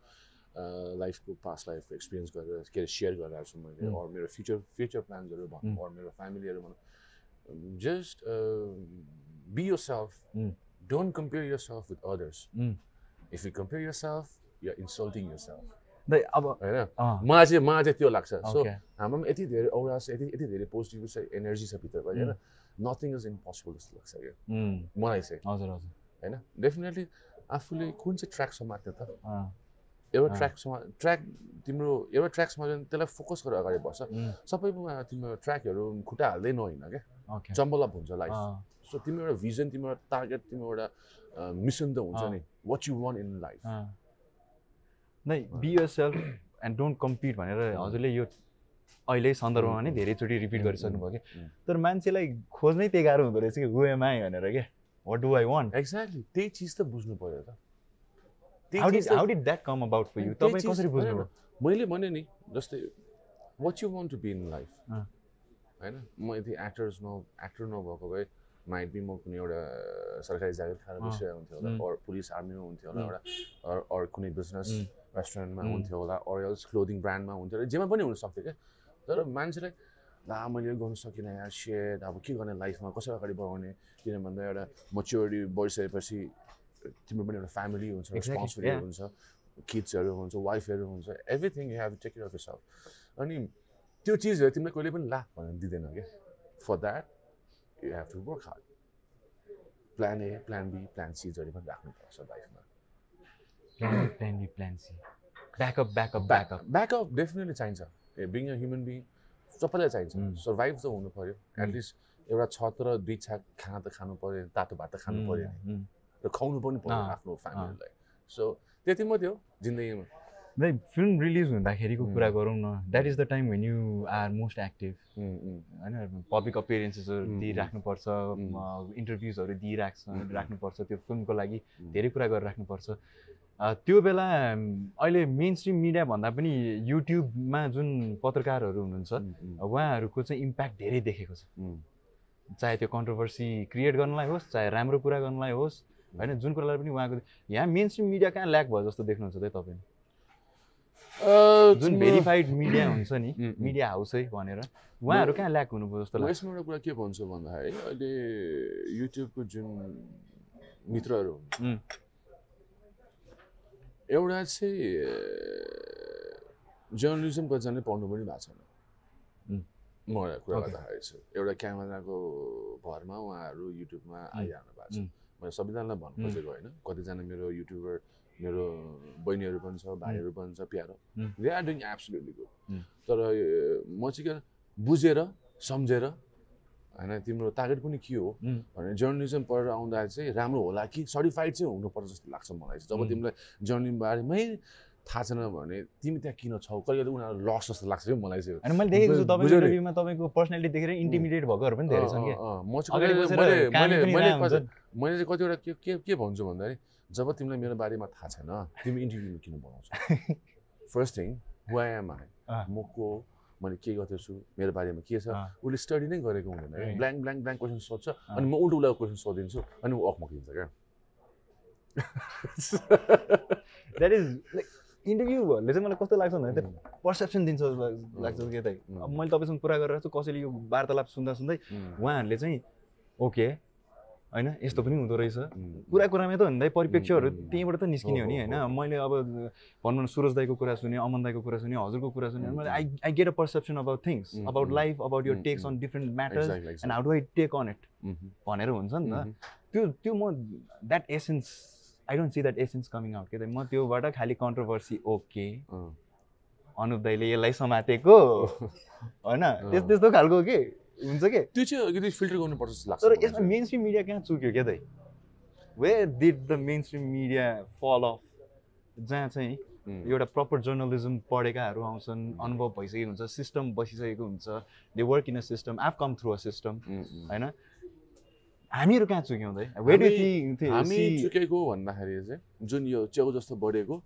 S2: लाइफको पास्ट लाइफको एक्सपिरियन्स गरेर के अरे सेयर गरिरहेको छु मैले
S1: Mm.
S2: अरू मेरो फ्युचर फ्युचर प्लान्सहरू भनौँ
S1: Mm.
S2: अरू मेरो फ्यामिलीहरू भनौँ just be yourself
S1: Mm.
S2: Don't compare yourself with others
S1: Mm.
S2: If you compare yourself you're insulting
S1: yourself अब
S2: होइन मलाई चाहिँ मलाई चाहिँ त्यो लाग्छ सो. हाम्रोमा यति धेरै औरा छ यति यति धेरै पोजिटिभ छ एनर्जी छ भित्रबाट होइन नथिङ इज इम्पोसिबल जस्तो लाग्छ क्या मलाई चाहिँ
S1: हजुर हजुर
S2: होइन डेफिनेटली आफूले कुन चाहिँ ट्र्याक समात्ने त एउटा
S1: अँ।
S2: ट्र्याक तिम्रो एउटा ट्र्याक समात्यो भने त्यसलाई फोकस गरेर अगाडि बढ्छ सबैमा तिम्रो ट्र्याकहरू खुट्टा हाल्दै नहिँड क्या. जम्बल अप हुन्छ लाइफ सो तिम्रो एउटा भिजन तिम्रो एउटा टार्गेट तिम्रो एउटा मिसन त हुन्छ। नि what you want in
S1: life. नै be yourself and don't compete भनेर हजुरले यो अहिले सन्दर्भमा नै धेरैचोटि रिपिट गरिसक्नु भयो कि. तर मान्छेलाई खोज्नै त्यही गाह्रो हुँदो रहेछ कि हु एम आई भनेर क्या। What do I want
S2: exactly त्यही चिज त बुझ्नु पऱ्यो त। मैले भने नि जस्तै what you want to be in
S1: life.
S2: होइन? म यदि एक्टर्स न एक्टर नभएको भए माइट बी म कुनै एउटा सरकारी जागिर खाएर। बसिरहेको हुन्थ्यो होला. अरू पुलिस आर्मीमा हुन्थ्यो होला
S1: उम्.
S2: एउटा अरू कुनै बिजनेस रेस्टुरेन्टमा. हुन्थ्यो होला अरू एल्स क्लोदिङ ब्रान्डमा हुन्थ्यो जेमा पनि हुनसक्थ्यो क्या। तर मान्छेलाई ला मैले यो गर्नु सकिनँ यार सेड अब के गर्ने लाइफमा कसरी अगाडि बढाउने? किन भन्दा एउटा मच्योरिटी बढिसकेपछि तिम्रो पनि एउटा फ्यामिली हुन्छ रेस्पोन्सिबिलिटी. हुन्छ किड्सहरू हुन्छ वाइफहरू हुन्छ everything you have take care of yourself. अनि त्यो चिजहरू तिमीलाई कहिले पनि ला भनेर दिँदैन क्या। For that you have to work hard plan A plan B plan C जहिले पनि राख्नुपर्छ लाइफमा।
S1: Plan B plan C backup backup backup
S2: backup definitely चाहिन्छ। A being a human being सबैलाई चाहिन्छ।
S1: Mm.
S2: सर्भाइभ त हुनु पऱ्यो
S1: Mm.
S2: एटलिस्ट एउटा छत र दुई छाक खाना त खानु पऱ्यो तातो भात त खानु पऱ्यो नि
S1: उम्,
S2: र खुवाउनु पनि पऱ्यो आफ्नो फ्यामिलीलाई सो त्यति मात्रै हो जिन्दगीमा।
S1: नै फिल्म रिलिज हुँदाखेरिको. कुरा गरौँ न। That is the time when you are
S2: most active
S1: होइन पब्लिक अपियरेन्सेसहरू दिइराख्नुपर्छ. इन्टरभ्युजहरू दिइराख्छ. राख्नुपर्छ त्यो फिल्मको लागि. धेरै कुरा गरेर राख्नुपर्छ अ, त्यो बेला अहिले मेन स्ट्रिम मिडिया भन्दा पनि युट्युबमा जुन पत्रकारहरू हुनुहुन्छ उहाँहरूको चाहिँ इम्प्याक्ट धेरै देखेको छ. चाहे त्यो कन्ट्रोभर्सी क्रिएट गर्नलाई होस् चाहे राम्रो कुरा गर्नलाई होस् होइन जुन कुरालाई पनि उहाँको यहाँ मेन स्ट्रिम मिडिया कहाँ ल्याक भयो जस्तो देख्नुहुन्छ त तपाईँ? जुन भेरिफाइड मिडिया हुन्छ नि. मिडिया हाउसै भनेर उहाँहरू कहाँ ल्याक हुनुभयो जस्तो लाग्छ?
S2: यसमा एउटा कुरा के भन्छु भन्दाखेरि अहिले युट्युबको जुन मित्रहरू हुन्, एउटा चाहिँ जर्नलिजम कतिजनाले पढ्नु पनि भएको छैन. म एउटा कुरा. गर्दाखेरि चाहिँ एउटा क्यामेराको भरमा उहाँहरू युट्युबमा आइरहनु भएको छ. मैले सबैजनालाई भन्नु. खोजेको होइन कतिजना मेरो युट्युबर मेरो बहिनीहरू पनि छ भाइहरू पनि छ प्यारो. They are doing absolutely
S1: good.
S2: तर म चाहिँ के बुझेर सम्झेर होइन तिम्रो टार्गेट पनि के हो? भने जर्नलिजम पढेर आउँदा चाहिँ राम्रो होला कि सर्टिफाइड चाहिँ हुनुपर्छ जस्तो लाग्छ मलाई जब. तिमीलाई जर्नलिजम बारेमै थाहा छैन भने तिमी त्यहाँ किन छौ? कहिले कहिले उनीहरू लस जस्तो लाग्छ कि मलाई चाहिँ।
S1: अनि मैले देखेको छु
S2: बुझ-
S1: तपाईँको? इन्टरभ्यूमा पर्सनालिटी देखेर इन्टिमिडिएट भएकोहरू पनि धेरै छन्
S2: मैले चाहिँ कतिवटा के के के भन्छु भन्दाखेरि जब तिमीलाई मेरो बारेमा थाहा छैन तिमी इन्टरभ्यू किन बनाउँछौ? First thing I am
S1: I.
S2: म को? मैले के गर्दैछु मेरो बारेमा के छ। उसले स्टडी नै गरेको हुँदैन
S1: Right.
S2: Blank blank blank question सोध्छ। अनि म उल्टो उल्टा क्वेसन सोधिदिन्छु अनि ऊ अखमकिन्छ क्या।
S1: द्याट इज लाइक इन्टरभ्यूहरूले चाहिँ मलाई कस्तो लाग्छ भन्दा पर्सेप्सन दिन्छ लाग्छ कि त मैले तपाईँसँग कुरा गरिरहेको छु कसैले यो वार्तालाप सुन्दा सुन्दै उहाँहरूले चाहिँ ओके होइन? यस्तो पनि हुँदो रहेछ। कुरा कुरामै त भन्दै परिप्रेक्ष्यहरू. त्यहीँबाट त निस्किने हो नि होइन। मैले अब भनौँ न सुरज दाईको कुरा सुने अमन दाईको कुरा सुने हजुरको कुरा सुने मैले I
S2: I
S1: get
S2: a
S1: perception about things
S2: about.
S1: Life
S2: about
S1: your takes. On
S2: different
S1: matters and how do I take on
S2: it
S1: भनेर हुन्छ नि त। त्यो त्यो म that essence I don't see that essence coming out के म त्योबाट खालि कन्ट्रोभर्सी ओके अनुप दाईले यसलाई समातेको। होइन? त्यस त्यस्तो खालको के? हुन्छ के
S2: त्यो चाहिँ अलिकति फिल्टर गर्नुपर्छ जस्तो लाग्छ
S1: तर यसमा। मेन स्ट्रिम मिडिया कहाँ चुक्यो क्या दाइ where did the mainstream media fall off जहाँ चाहिँ एउटा प्रपर जर्नलिजम पढेकाहरू आउँछन् अनुभव भइसकेको हुन्छ सिस्टम बसिसकेको हुन्छ they work in a system of come through a system. होइन हामीहरू कहाँ चुक्यौँ
S2: हामी- चुकेको भन्दाखेरि चाहिँ जुन यो च्याउ जस्तो बढेको.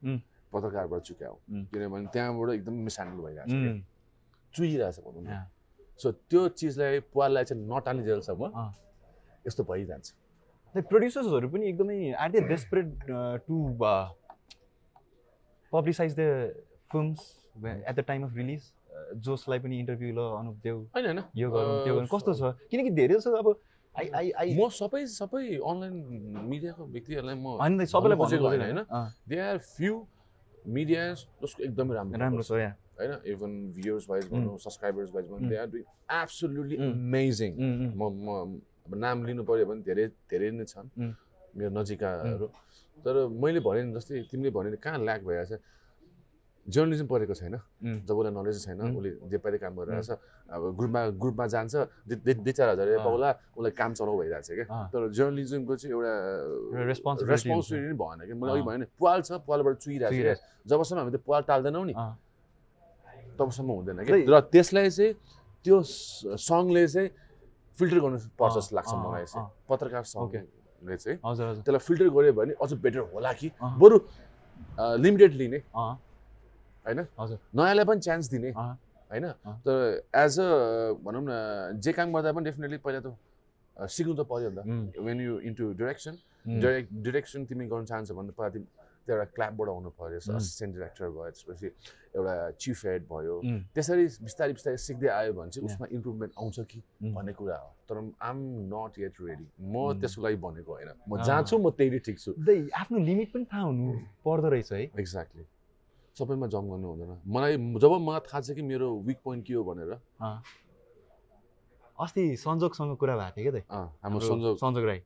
S2: पत्रकारबाट चुक्याउ
S1: उम्.
S2: किनभने त्यहाँबाट एकदम मिसह्यान्डल भइरहेको छ. चुइरहेछ भनौँ न. सो त्यो चिजलाई पुवाललाई चाहिँ नटालिजेलसम्म
S1: अँ।
S2: यस्तो भइजान्छ।
S1: प्रड्युसर्सहरू पनि एकदमै are they desperate to publicise the films at the time of release जोसलाई पनि इन्टरभ्यू ल अनुप देव।
S2: होइन होइन।
S1: यो गरौँ त्यो गरौँ। कस्तो छ? किनकि धेरै जस्तो अब आई आई आई
S2: म सबै सबै अनलाइन मिडियाको व्यक्तिहरूलाई म
S1: होइन सबैलाई
S2: होइन, दे आर फ्यु मिडिया जसको एकदमै राम्रो
S1: राम्रो छ या
S2: होइन इभन भ्युर्स वाइज भनौँ सब्सक्राइबर्स वाइज भनौँ they
S1: are
S2: doing
S1: absolutely. Amazing
S2: म म अब नाम लिनु पऱ्यो भने धेरै धेरै नै छन्
S1: Mm.
S2: मेरो नजिकाहरू। तर मैले भने जस्तै तिमीले भने कहाँ ल्याक भइरहेछ जर्नलिजम पढेको छैन।
S1: उम्,
S2: जब उसलाई नलेज छैन. उसले जे पाइले काम गरिरहेछ अब ग्रुपमा ग्रुपमा जान्छ दुई चार हजार
S1: अँ।
S2: पाउला उसलाई काम चलाउ भइरहेछ क्या।
S1: अँ।
S2: तर जर्नलिजमको चाहिँ एउटा रेस्पोन्सिबिलिटी नै भएन कि। मैले अघि
S1: अँ।
S2: भने पुवाल छ पुवालबाट चुइरहेको छ। जबसम्म हामी त्यो पुवाल टाल्दैनौँ नि तबसम्म हुँदैन कि? र त्यसलाई चाहिँ त्यो सङ्गले चाहिँ फिल्टर गर्नु पर्छ जस्तो लाग्छ मलाई चाहिँ। पत्रकार. सङ्घले चाहिँ।
S1: हजुर हजुर।
S2: त्यसलाई फिल्टर गऱ्यो भने अझ बेटर होला कि। बरु लिमिटेड लिने। होइन? नयाँलाई पनि चान्स दिने। होइन। तर एज अ भनौँ न जे काम गर्दा पनि डेफिनेटली पहिला त सिक्नु त पऱ्यो नि त। When you into
S1: direction
S2: direct direction तिमी गर्न चाहन्छौ भने पहिला तिमी त्यो एउटा क्ल्याबबाट आउनु पऱ्यो. असिस्टेन्ट डिरेक्टर भयो त्यसपछि एउटा चिफ हेड भयो। त्यसरी बिस्तारै बिस्तारै सिक्दै आयो भने चाहिँ. उसमा इम्प्रुभमेन्ट आउँछ कि भन्ने कुरा हो। तर आम नट येट रेडी म. त्यसको लागि भनेको होइन। म. जहाँ छु म त्यही ठिक छु।
S1: आफ्नो लिमिट पनि थाहा हुनु पर्दो रहेछ है।
S2: एक्ज्याक्टली सबैमा जम्प गर्नु हुँदैन। मलाई जब मलाई थाहा छ कि मेरो विक पोइन्ट के हो भनेर।
S1: अस्ति सञ्जोगसँग कुरा भएको थियो क्या
S2: हाम्रो सञ्जोग
S1: राई।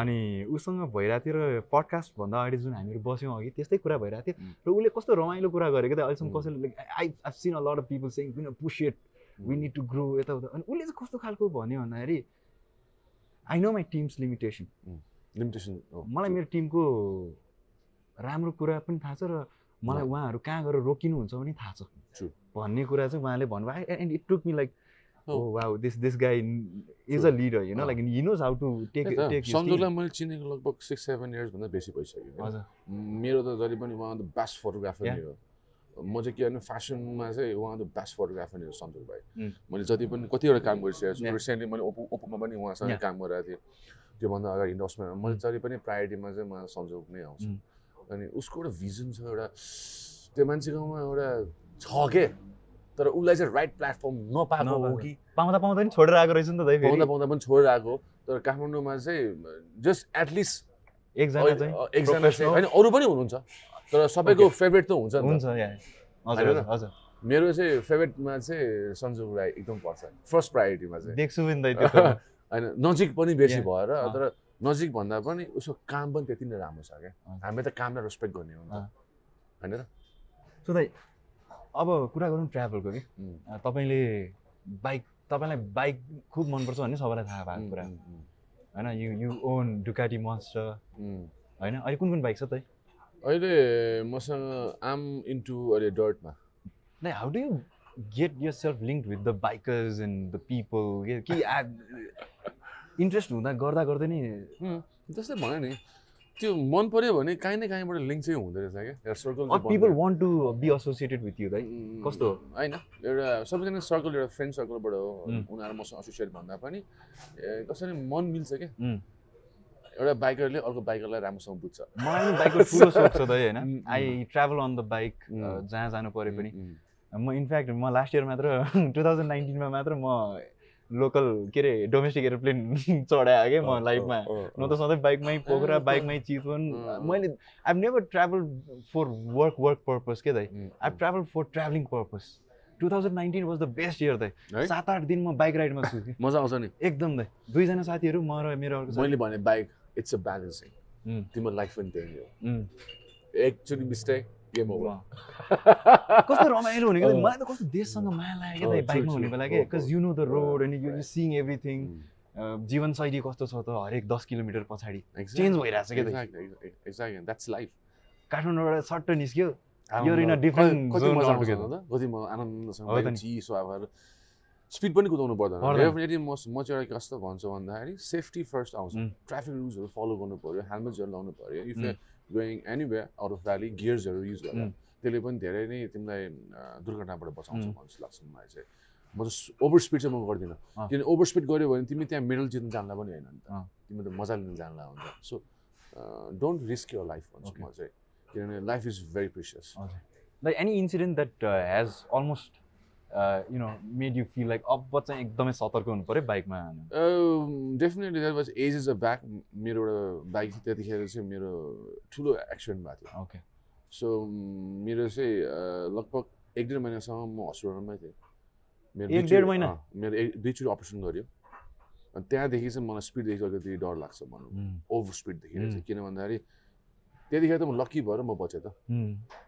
S1: अनि उसँग भइरहेको थियो र पडकास्ट भन्दा अगाडि जुन हामीहरू बस्यौँ अघि त्यस्तै कुरा भइरहेको थियो. र उसले कस्तो रमाइलो कुरा गरेको थियो अहिलेसम्म. कसैले I I seen a lot of people saying किन push it we need to grow यताउता। अनि उसले चाहिँ कस्तो खालको भन्यो भन्दाखेरि I know my teams limitation
S2: limitation
S1: मलाई मेरो टिमको राम्रो कुरा पनि थाहा छ र मलाई। उहाँहरू कहाँ गएर रोकिनुहुन्छ पनि थाहा छ. भन्ने कुरा चाहिँ उहाँले भन्नुभयो। And it took
S2: me
S1: like wow this this guy is a leader you know
S2: अँ।
S1: Like he knows how to take take
S2: सञ्जोगलाई मैले चिनेको लगभग सिक्स सेभेन इयर्सभन्दा बेसी भइसक्यो।
S1: हजुर
S2: मेरो त जहिले पनि उहाँ द बेस्ट फोटोग्राफर. नै हो म चाहिँ के भने फेसनमा चाहिँ उहाँ द बेस्ट फोटोग्राफर नै हो सन्तोष भाइ. मैले जति पनि कतिवटा काम गरिसकेको छु. रिसेन्टली मैले ओपो ओपोमा पनि उहाँसँग. काम गरिरहेको थिएँ त्योभन्दा अगाडि इन्डस्ट्रीमा मैले. जहिले पनि प्रायोरिटीमा चाहिँ म सञ्जोग नै आउँछ. अनि उसको एउटा भिजन छ एउटा त्यो मान्छेकोमा एउटा छ के तर उसलाई चाहिँ राइट प्लेटफर्म नपाएको हो। कि
S1: पाउँदा पाउँदा पनि छोडेर आएको रहेछ नि त दाइ
S2: पाउँदा
S1: फेरि
S2: पाउँदा पनि छोडेर आएको तर काठमाडौँमा चाहिँ जस्ट एटलिस्ट
S1: एकजना चाहिँ
S2: एकजना चाहिँ। होइन अरू पनि हुनुहुन्छ तर सबैको. फेभरेट त हुन्छ नि त।
S1: हुन्छ हजुर हजुर
S2: मेरो चाहिँ फेभरेटमा चाहिँ सन्जु राई एकदम पर्छ फर्स्ट प्रायोरिटीमा चाहिँ
S1: देख्छु पनि दाइ त्यो त।
S2: होइन नजिक पनि बेसी. भएर। तर नजिक भन्दा पनि उसको काम पनि त्यति नै राम्रो छ क्या
S1: अँ।
S2: हामी त कामलाई रेस्पेक्ट गर्ने हो नि
S1: अँ।
S2: त होइन र
S1: सो दाइ अब कुरा गरौँ ट्राभलको कि। तपाईँले बाइक तपाईँलाई बाइक खुब मनपर्छ भन्ने सबैलाई थाहा भएको कुरा। होइन you you own Ducati
S2: Monster.
S1: होइन अहिले कुन कुन बाइक छ त?
S2: अहिले मसँग आम इन्टु अहिले डर्टमा।
S1: Like how do you get yourself link with the bikers and the people कि इन्ट्रेस्ट हुँदा गर्दा गर्दै नै
S2: जस्तै भयो नि त्यो मन पऱ्यो भने काहीँ न काहीँबाट लिङ्क चाहिँ हुँदो रहेछ क्या। Circle
S1: people want to be associated with you दाइ कस्तो?
S2: होइन। एउटा सबैजना सर्कल एउटा फ्रेन्ड सर्कलबाट हो. उनीहरू मसँग एसोसिएट भन्दा पनि कसरी मन मिल्छ क्या. एउटा बाइकरले अर्को बाइकरलाई राम्रोसँग बुझ्छ।
S1: मलाई पनि बाइकको ठुलो सोच छ दाइ होइन? I travel on the
S2: bike.
S1: जहाँ जानु पऱ्यो पनि। म इनफ्याक्ट म लास्ट इयर मात्र टु थाउजन्ड नाइन्टिनमा मात्र म लोकल के अरे डोमेस्टिक एरोप्लेन चढाएँ क्या म लाइफमा न त सधैँ बाइकमै पोखरा बाइकमै चितवन। मैले I never travel for work work purpose के दाइ I travel for travelling purpose two thousand nineteen was the best year दाइ? सात आठ दिन म बाइक राइडमा छु
S2: मजा आउँछ नि।
S1: एकदम दाइ दुईजना साथीहरू म र मेरो अर्को
S2: मैले भने बाइक इट्स अ ब्यालेन्सिङ तिम्रो लाइफ पनि त्यही हो। एकचोटि मिस्टेक गेम ओभर।
S1: कस्तो रमाइलो हुने क्या। मलाई त कस्तो देशसँग माया लाग्यो क्या बाइकमा हुने. बेला
S2: हो,
S1: के
S2: because.
S1: You know the road
S2: अँ,
S1: एन्ड यु. सिङ एभ्रिथिङ जीवनशैली कस्तो छ त हरेक दस किलोमिटर पछाडि. चेन्ज भइरहेको छ क्या.
S2: That's life.
S1: काठमाडौँबाट सट्ट निस्क्यो
S2: कति म आनन्दसँग। चिसो अब स्पिड पनि कुदाउनु पर्दैन। डेफिनेटली म म चाहिँ एउटा कस्तो भन्छु भन्दाखेरि सेफ्टी फर्स्ट आउँछ. ट्राफिक रुल्सहरू फलो गर्नु पऱ्यो हेलमेट्सहरू लाउनु पऱ्यो if going anyway out of valley गियर्सहरू use गरेर
S1: उम्.
S2: त्यसले पनि धेरै नै तिमीलाई दुर्घटनाबाट बचाउँछ
S1: उम्.
S2: भन्ने लाग्छ मलाई चाहिँ म चाहिँ ओभर स्पिड चाहिँ म गर्दिनँ
S1: अँ।
S2: किन ओभर स्पिड गऱ्यो भने तिमी त्यहाँ मिडल जित्नु जान्ला पनि होइन नि त। तिमी त मजा लिनु जान्ला हुन्छ so don't risk your life भन्छु. म चाहिँ किनभने life is very
S1: precious like any incident that has almost you know made you feel like अब चाहिँ एकदमै सतर्क हुनु पऱ्यो बाइकमा
S2: definitely that was as is a back मेरो एउटा बाइक त्यतिखेर चाहिँ मेरो ठुलो एक्सिडेन्ट भएको थियो।
S1: ओके
S2: सो मेरो चाहिँ लगभग एक डेढ महिनासम्म म हस्पिटलमै थिएँ। मेरो
S1: डेढ महिना?
S2: मेरो एक दुईचोटि अपरेसन गर्यो। अनि त्यहाँदेखि चाहिँ मलाई स्पिडदेखि अलिकति डर लाग्छ भनौँ ओभर स्पिडदेखि. चाहिँ। किन भन्दाखेरि त्यतिखेर त म लक्की भएर म बचेँ त।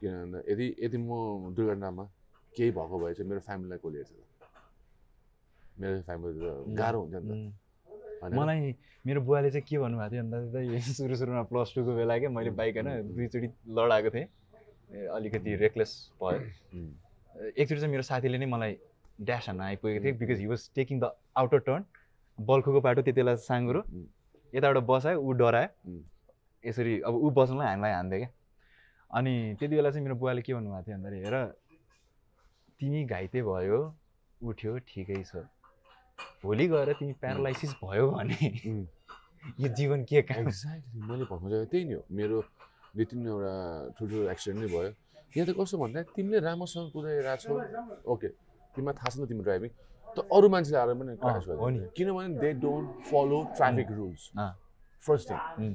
S2: किन भन्दा यदि यदि म दुर्घटनामा केही भएको भए चाहिँ मेरो फ्यामिलीलाई कसले हेर्छ त मेरो फ्यामिली त गाह्रो हुन्छ नि त?
S1: मलाई मेरो बुवाले चाहिँ के भन्नुभएको थियो भन्दा सुरु सुरुमा प्लस टूको बेला क्या मैले बाइक होइन दुईचोटि लडाएको थिएँ। अलिकति रेकलेस भयो। एकचोटि चाहिँ मेरो साथीले नै मलाई ड्यास हान्न आइपुगेको थियो because he was taking the outer turn बल्खुको बाटो त्यति बेला साँगुरो। यताबाट बसायो ऊ डरायो। यसरी अब ऊ बस्नुलाई हामीलाई हान्थ्यो क्या। अनि त्यति बेला चाहिँ मेरो बुवाले के भन्नुभएको थियो भन्दाखेरि हेर तिमी घाइते भयो उठ्यो ठिकै छ। भोलि गएर तिमी प्यारालाइसिस भयो भने। यो जीवन के काम?
S2: एक्ज्याक्टली मैले भन्नु चाहिँ त्यही नै हो। मेरो दुई तिनवटा ठुल्ठुलो एक्सिडेन्ट नै भयो। यहाँ त कस्तो भन्दा तिमीले राम्रोसँग कुदाइरहेको छौ ओके तिमीलाई थाहा छ नि तिम्रो ड्राइभिङ त अरू मान्छेले आएर पनि क्रास। गर्छ किनभने they don't follow
S1: traffic
S2: rules. First
S1: thing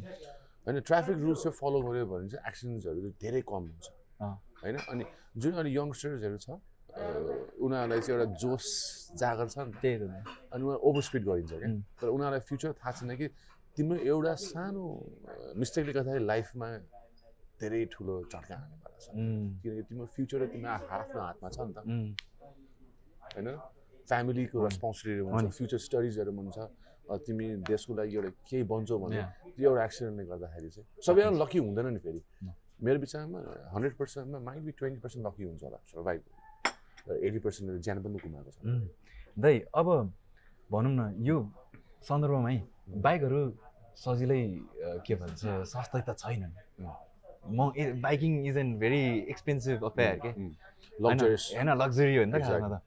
S2: होइन ट्राफिक रुल्स चाहिँ फलो गऱ्यो भने चाहिँ एक्सिडेन्ट्सहरू धेरै कम हुन्छ। होइन? अनि जुन अहिले यङ्स्टर्सहरू छ उनीहरूलाई चाहिँ एउटा जोस जागर छ नि
S1: त्यही त
S2: अनि उनीहरू ओभर स्पिड गरिन्छ क्या. तर उनीहरूलाई फ्युचर थाहा छैन कि तिम्रो एउटा सानो मिस्टेकले गर्दाखेरि लाइफमा धेरै ठुलो झट्का हानेवाला छ। किनकि तिम्रो फ्युचर तिम्रो आफ्नो हातमा छ नि त। होइन? फ्यामिलीको. रेस्पोन्सिबिलिटी। हुन्छ फ्युचर स्टडिजहरू हुन्छ तिमी देशको लागि एउटा केही बन्छौ भने. त्यो एउटा एक्सिडेन्टले गर्दाखेरि चाहिँ सबैजना लकी हुँदैन नि फेरि. मेरो विचारमा hundred पर्सेन्टमा mind be twenty percent lucky हुन्छ होला सर्भाइभ एटी पर्सेन्टले ज्यान पनि गुमाएको छ।
S1: दाइ अब भनौँ न यो सन्दर्भमा है बाइकहरू सजिलै के भन्छ सस्तै त छैनन्। म biking is an very expensive affair के। होइन लग्जरी हो नि त. खासमा त।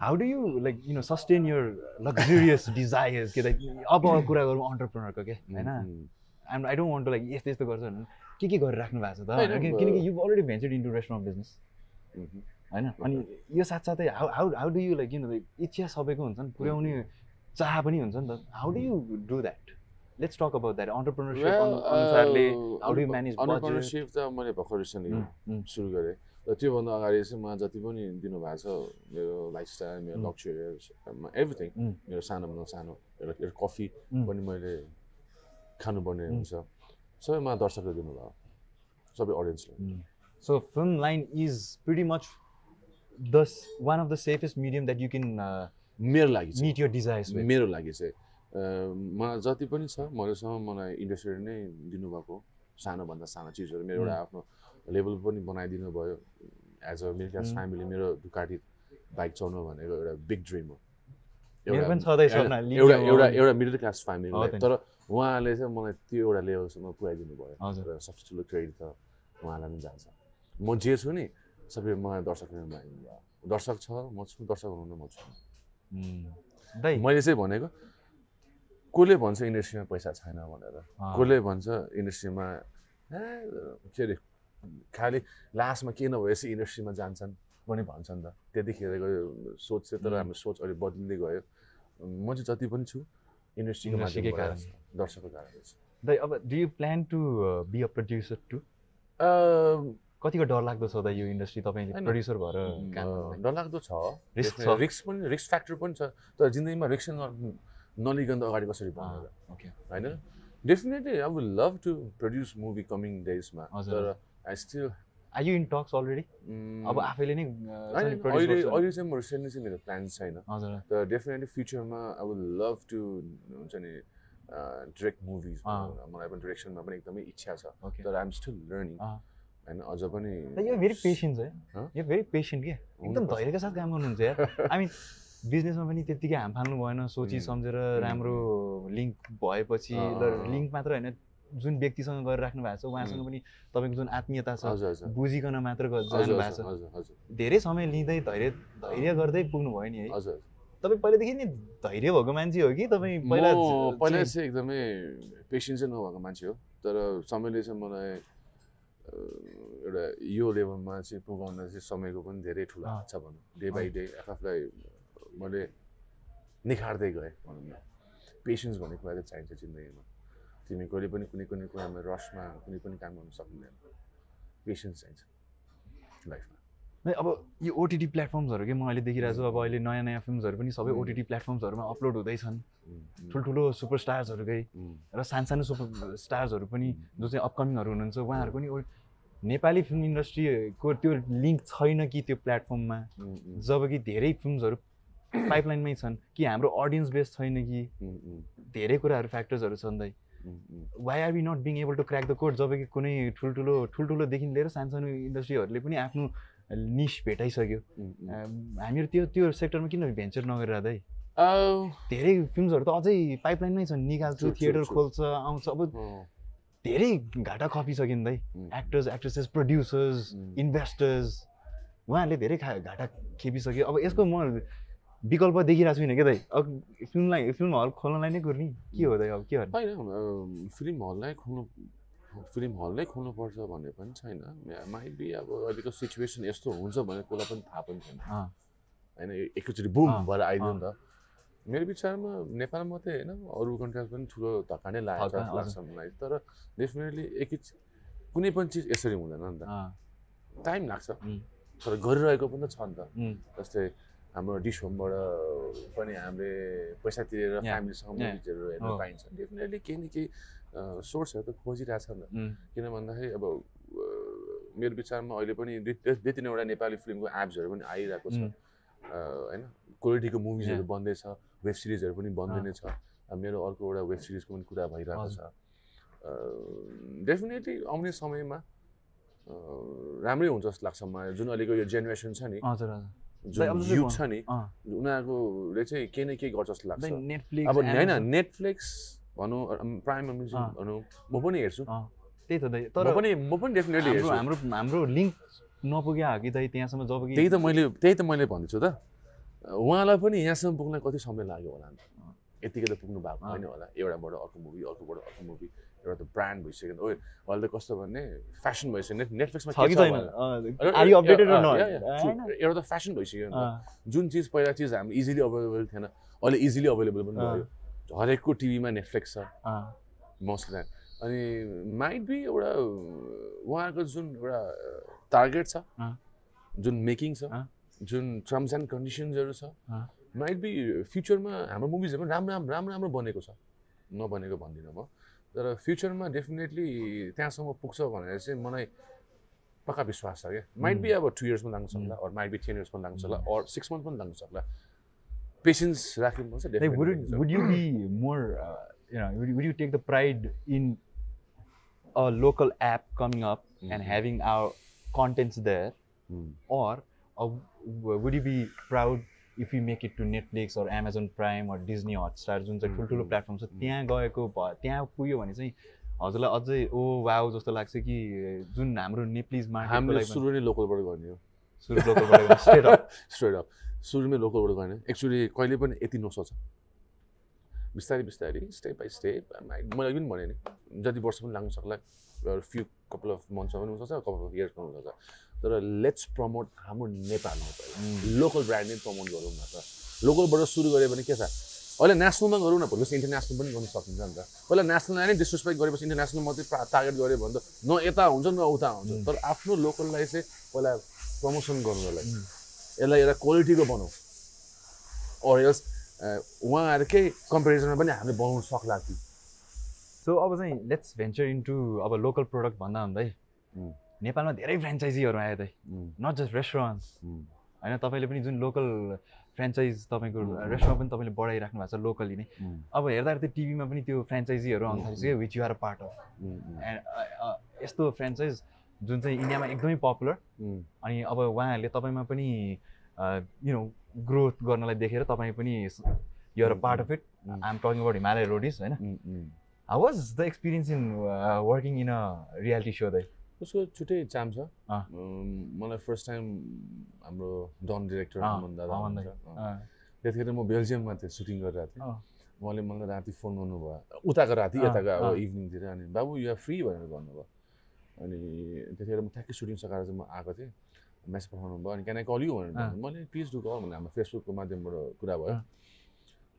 S1: How do you like you know sustain your luxurious desires के लाइक अब कुरा गरौँ अन्टरप्रेनरको के होइन? I'm I don't want to like यस्तो यस्तो गर्छ भने के के गरिराख्नु भएको छ त? किनकि you already ventured into restaurant business होइन? अनि यो साथसाथै how how how do you like किन इच्छा सबैको हुन्छ नि पुर्याउने चाह पनि हुन्छ नि त। How do you do that let's talk about that entrepreneurship अनुसारले हाउ डु बजेट
S2: अन्टरप्रेनरसिप त मैले भर्खर रिसेन्टली सुरु गरेँ। र त्योभन्दा अगाडि चाहिँ मलाई जति पनि दिनुभएको छ मेरो लाइफस्टाइल मेरो
S1: Mm.
S2: लक्चरियर्स everything
S1: Mm.
S2: मेरो सानोभन्दा सानो एउटा एउटा कफी
S1: Mm.
S2: पनि मैले खानुपर्ने
S1: Mm.
S2: हुन्छ। सबै मलाई दर्शकले दिनुभयो सबै अडियन्सले
S1: so film line is pretty much the one of the safest medium that you can
S2: मेरो लागि
S1: मिट यर डिजायर्स विथ
S2: मेरो लागि चाहिँ मलाई जति पनि छ महिलेसम्म मलाई इन्डस्ट्रीले नै दिनुभएको सानोभन्दा सानो चिजहरू। मेरो एउटा आफ्नो लेभल पनि बनाइदिनु भयो। As a middle
S1: class.
S2: Family मेरो दुकाटी बाइक चलाउनु भनेको एउटा बिग ड्रिम हो। एउटा एउटा एउटा मिडल क्लास
S1: नि।
S2: तर उहाँले चाहिँ मलाई त्यो एउटा लेभलसम्म पुऱ्याइदिनु भयो। र सबसे ठुलो क्रेडिट त उहाँलाई पनि जान्छ। म जे छु नि सबै मलाई बनाइदिनु भयो दर्शक छ म छु दर्शक हुनुहुन्न म छु।
S1: दाइ
S2: मैले चाहिँ भनेको कसले भन्छ इन्डस्ट्रीमा पैसा छैन भनेर। कसले भन्छ इन्डस्ट्रीमा के अरे खालि लास्टमा के नभएपछि इन्डस्ट्रीमा जान्छन् पनि भन्छन् त। त्यतिखेरको सोच चाहिँ तर. हाम्रो सोच अहिले बदलिँदै गयो। म चाहिँ जति पनि छु इन्डस्ट्रीको माध्यमबाट
S1: कारण।
S2: दर्शकको कारणले
S1: अब do you plan to be a producer
S2: too
S1: कतिको डर लाग्दो छ त यो इन्डस्ट्री तपाईँले। प्रड्युसर भएर?
S2: डरलाग्दो छ Definitely.
S1: छ।
S2: रिस्क पनि रिस्क फ्याक्टर पनि छ तर जिन्दगीमा रिस्क त अगाडि कसरी
S1: ओके
S2: होइन definitely I would love to produce movie coming डेजमा
S1: हजुर,
S2: तर I still
S1: are you in talks already अब आफैले नै.
S2: अहिले अहिले चाहिँ म रिसेन्टली चाहिँ मेरो प्लान छैन तर डेफिनेटली फ्युचरमा आई वुड लभ टु हुन्छ नि डिरेक्ट मुभिज। मलाई पनि डिरेक्सनमा पनि एकदमै इच्छा छ तर आइएम स्टिल लर्निङ। होइन? अझ पनि
S1: यो भेरी पेसेन्स है? यो भेरी पेसेन्ट के एकदम। धैर्यका साथ काम गर्नुहुन्छ यार। आई मिन बिजनेसमा पनि त्यत्तिकै हाम फाल्नु भएन सोची सम्झेर राम्रो लिङ्क भएपछि। लिङ्क मात्र होइन जुन व्यक्तिसँग गरेर राख्नु भएको छ उहाँसँग. पनि तपाईँको जुन आत्मीयता छ बुझिकन मात्र जानु भएको छ। धेरै समय लिँदै धैर्य धैर्य गर्दै पुग्नु भयो नि है। तपाईँ पहिलादेखि नै धैर्य भएको मान्छे हो कि तपाईँ पहिला
S2: पहिला
S1: चाहिँ-
S2: एकदमै पेसेन्स चाहिँ नभएको मान्छे हो तर समयले चाहिँ मलाई एउटा यो लेभलमा चाहिँ पुगाउन चाहिँ समयको पनि धेरै ठुलो। हात छ भनौँ। डे बाई डे आफूलाई मैले निखार्दै गएँ भनौँ न। पेसेन्स भन्ने कुरा चाहिँ चाहिन्छ जिन्दगीमा। तिमी कहिले पनि कुनै कुनै कुरामा रसमा कुनै पनि काम गर्न सक्दैन पेसेन्स चाहिन्छ लाइफमा।
S1: अब यो ओटिटी प्लेटफर्म्सहरू के म अहिले देखिरहेको छु अब अहिले नयाँ नयाँ फिल्महरू पनि सबै. ओटिटी प्लेटफर्म्सहरूमा अपलोड हुँदैछन्। ठुल्ठुलो सुपरस्टार्सहरूकै र सानसानो सुपर स्टार्सहरू पनि. जो चाहिँ अपकमिङहरू हुनुहुन्छ उहाँहरू पनि नेपाली फिल्म इन्डस्ट्रीको त्यो लिङ्क छैन कि त्यो प्लेटफर्ममा
S2: उम्, उम्,
S1: जब कि धेरै फिल्मसहरू पाइपलाइनमै छन् कि हाम्रो अडियन्स बेस छैन कि। धेरै कुराहरू फ्याक्टर्सहरू छन् दाइ। Why are we not being able to crack the code जब कि कुनै ठुल्ठुलो ठुल्ठुलोदेखि लिएर सानसानो इन्डस्ट्रीहरूले पनि आफ्नो निस भेटाइसक्यो। हामीहरू त्यो त्यो सेक्टरमा किन भेन्चर नगरेर
S2: अँ,
S1: धेरै फिल्मसहरू त अझै पाइपलाइनमै छन्। निकाल्छु थिएटर. खोल्छ आउँछ। अब धेरै घाटा खपिसक्यो नि
S2: उम्,
S1: एक्टर्स एक्ट्रेसेस प्रड्युसर्स. इन्भेस्टर्स उहाँहरूले धेरै खा घाटा खेपिसक्यो। अब यसको म विकल्प देखिरहेको छुइनँ क्या दाइ। अब फिल्मलाई फिल्म हल खोल्नलाई नै गर्ने के हो दाइ अब के
S2: होइन फिल्म हललाई खोल्नु फिल्म हलमै खोल्नुपर्छ भन्ने पनि छैन। माइट बी अब अहिलेको सिचुएसन यस्तो हुन्छ भन्ने कुरा पनि थाहा पनि छैन। होइन एकैचोटि बुम भएर आइदियो। नि त। मेरो विचारमा नेपाल मात्रै होइन अरू कन्ट्रीमा पनि ठुलो धक्का नै लागेको लाग्छ मलाई। तर डेफिनेटली एकै कुनै पनि चिज यसरी हुँदैन नि त। टाइम लाग्छ. तर गरिरहेको पनि त छ नि त। जस्तै हाम्रो डिस होमबाट पनि हामीले पैसा तिरेर. फ्यामिलीसँग. मुभिजहरू हेर्न. पाइन्छ। डेफिनेटली केही न केही सोर्सहरू त खोजिरहेछ नि त।
S1: उम्,
S2: किन भन्दाखेरि अब मेरो विचारमा अहिले पनि दुई तिनवटा नेपाली फिल्मको एप्सहरू पनि आइरहेको छ। होइन? क्वालिटीको मुभिजहरू. बन्दैछ वेब सिरिजहरू पनि बन्दै। नै छ। मेरो अर्को एउटा वेब सिरिजको पनि कुरा भइरहेको। छ। डेफिनेटली आउने समयमा राम्रै हुन्छ जस्तो लाग्छ मलाई। जुन अहिलेको यो जेनेरेसन छ नि जुन युथ छ नि उनीहरूकोले चाहिँ केही न केही गर्छ जस्तो लाग्छ। अब होइन नेटफ्लिक्स भनौँ प्राइम म्युजिक। भनौँ म पनि हेर्छु।
S1: त्यही त दाइ तर
S2: पनि म पनि डेफिनेटली हेर्छु।
S1: हाम्रो हाम्रो लिङ्क नपुग्यो हो कि दाइ त्यहाँसम्म जब कि
S2: त्यही त मैले त्यही त मैले भन्दैछु त। उहाँलाई पनि यहाँसम्म पुग्न कति समय लाग्यो होला? नि यतिकै त पुग्नु भएको। होइन होला। एउटाबाट अर्को मुभी अर्कोबाट अर्को मुभी एउटा त ब्रान्ड भइसक्यो। ओ अहिले त कस्तो भन्ने? फ्यासन भइसक्यो। नेट नेटफ्लिक्समा. एउटा त फ्यासन भइसक्यो जुन चिज पहिला चिज हाम्रो इजिली अभाइलेबल थिएन अहिले इजिली अभाइलेबल पनि। भयो। हरेकको टिभीमा नेटफ्लिक्स छ। मोस्ट द्यान अनि माइट बी एउटा उहाँको जुन एउटा टार्गेट छ। जुन मेकिङ छ। जुन टर्म्स एन्ड कन्डिसन्सहरू छ। माइट बी फ्युचरमा हाम्रो मुभिजहरू पनि राम्रो राम्रो राम्रो राम्रो बनेको छ। नबनेको भन्दिनँ म। तर फ्युचरमा डेफिनेटली त्यहाँसम्म पुग्छ भनेर चाहिँ मलाई पक्का विश्वास छ क्या। माइट बी अब टु इयर्स पनि लाग्न सक्ला or might be ten years पनि लाग्न सक्ला अर सिक्स मन्थ पनि लाग्न सक्ला। पेसेन्स राख्नुपर्छ
S1: would,
S2: definitely
S1: it, would you be more, uh, you know, would you, would you take the pride in a local app coming up and
S2: Mhm.
S1: having our contents there,
S2: Mm.
S1: or uh, w- would you be proud if you make it to Netflix or Amazon Prime or Disney Hotstar जुन चाहिँ ठुल्ठुलो
S2: Mhm.
S1: Platform छ त्यहाँ गएको भ त्यहाँ पुग्यो भने चाहिँ हजुरलाई अझै ओ वाउ जस्तो लाग्छ कि जुन हाम्रो नेप्लिज मार्केटको लागि
S2: सुरु नै लोकलबाट गर्ने हो
S1: सुरु लोकलबाट स्ट्रेट अप
S2: स्ट्रेट अप सुरुमै लोकलबाट गर्ने एक्चुली कहिले पनि यति नसोच। बिस्तारै बिस्तारै स्टेप बाई स्टेप मैले पनि भने नि जति वर्ष पनि लाग्न सक्ला फ्यु कपाल अफ मन्थ्समा पनि हुनसक्छ कपाल अफ इयर्समा हुनसक्छ। तर लेट्स प्रमोट हाम्रो नेपालमा लोकल ब्रान्ड नै प्रमोट गरौँ न त। लोकलबाट सुरु गऱ्यो भने के छ? अहिले नेसनलमा गरौँ न भोलि इन्टरनेसनल पनि गर्न सकिन्छ नि त। पहिला नेसनललाई नै डिसरेस्पेक्ट गरेपछि इन्टरनेसनल मात्रै टार्गेट गऱ्यो भने त न यता हुन्छ न उता हुन्छ। तर आफ्नो लोकललाई चाहिँ पहिला प्रमोसन गर्नुलाई। यसलाई एउटा क्वालिटीको बनाऊ अर एल्स उहाँहरूकै कम्पेरिजनमा पनि हामीले बनाउनु सक्ला कि
S1: सो अब चाहिँ लेट्स भेन्चर इन्टु अब लोकल प्रडक्ट भन्दा भन्दै. नेपालमा धेरै फ्रेन्चाइजीहरू आयो त नट जस्ट रेस्टुरेन्ट्स. होइन तपाईँले पनि जुन लोकल फ्रेन्चाइज तपाईँको. रेस्टुरेन्ट पनि तपाईँले बढाइराख्नु भएको छ लोकली नै. अब हेर्दा हेर्दै टिभीमा पनि त्यो फ्रेन्चाइजीहरू
S2: उम्.
S1: थालिसक्यो which you are a part
S2: of.
S1: And यस्तो फ्रेन्चाइज जुन चाहिँ इन्डियामा एकदमै पपुलर. अनि अब उहाँहरूले तपाईँमा पनि यु नो ग्रोथ गर्नलाई देखेर तपाईँ पनि your part of
S2: it.
S1: I am talking about Himalaya Roadies होइन. How was the experience in working in a reality so दाइ
S2: उसको छुट्टै चाम छ मलाई फर्स्ट टाइम हाम्रो डन डिरेक्टर. त्यतिखेर म बेल्जियममा थिएँ सुटिङ गरिरहेको थिएँ. उहाँले मलाई राति फोन गर्नुभयो उताको राति यताको अब। इभिनिङतिर अनि बाबु यो फ्री भनेर भन्नुभयो अनि त्यतिखेर म ठ्याक्कै सुटिङ सकाएर चाहिँ म आएको थिएँ। मेसेज पठाउनु भयो अनि क्यान आई कल यु भनेर। मैले प्लिज डु कल भनेर हाम्रो फेसबुकको माध्यमबाट कुरा भयो।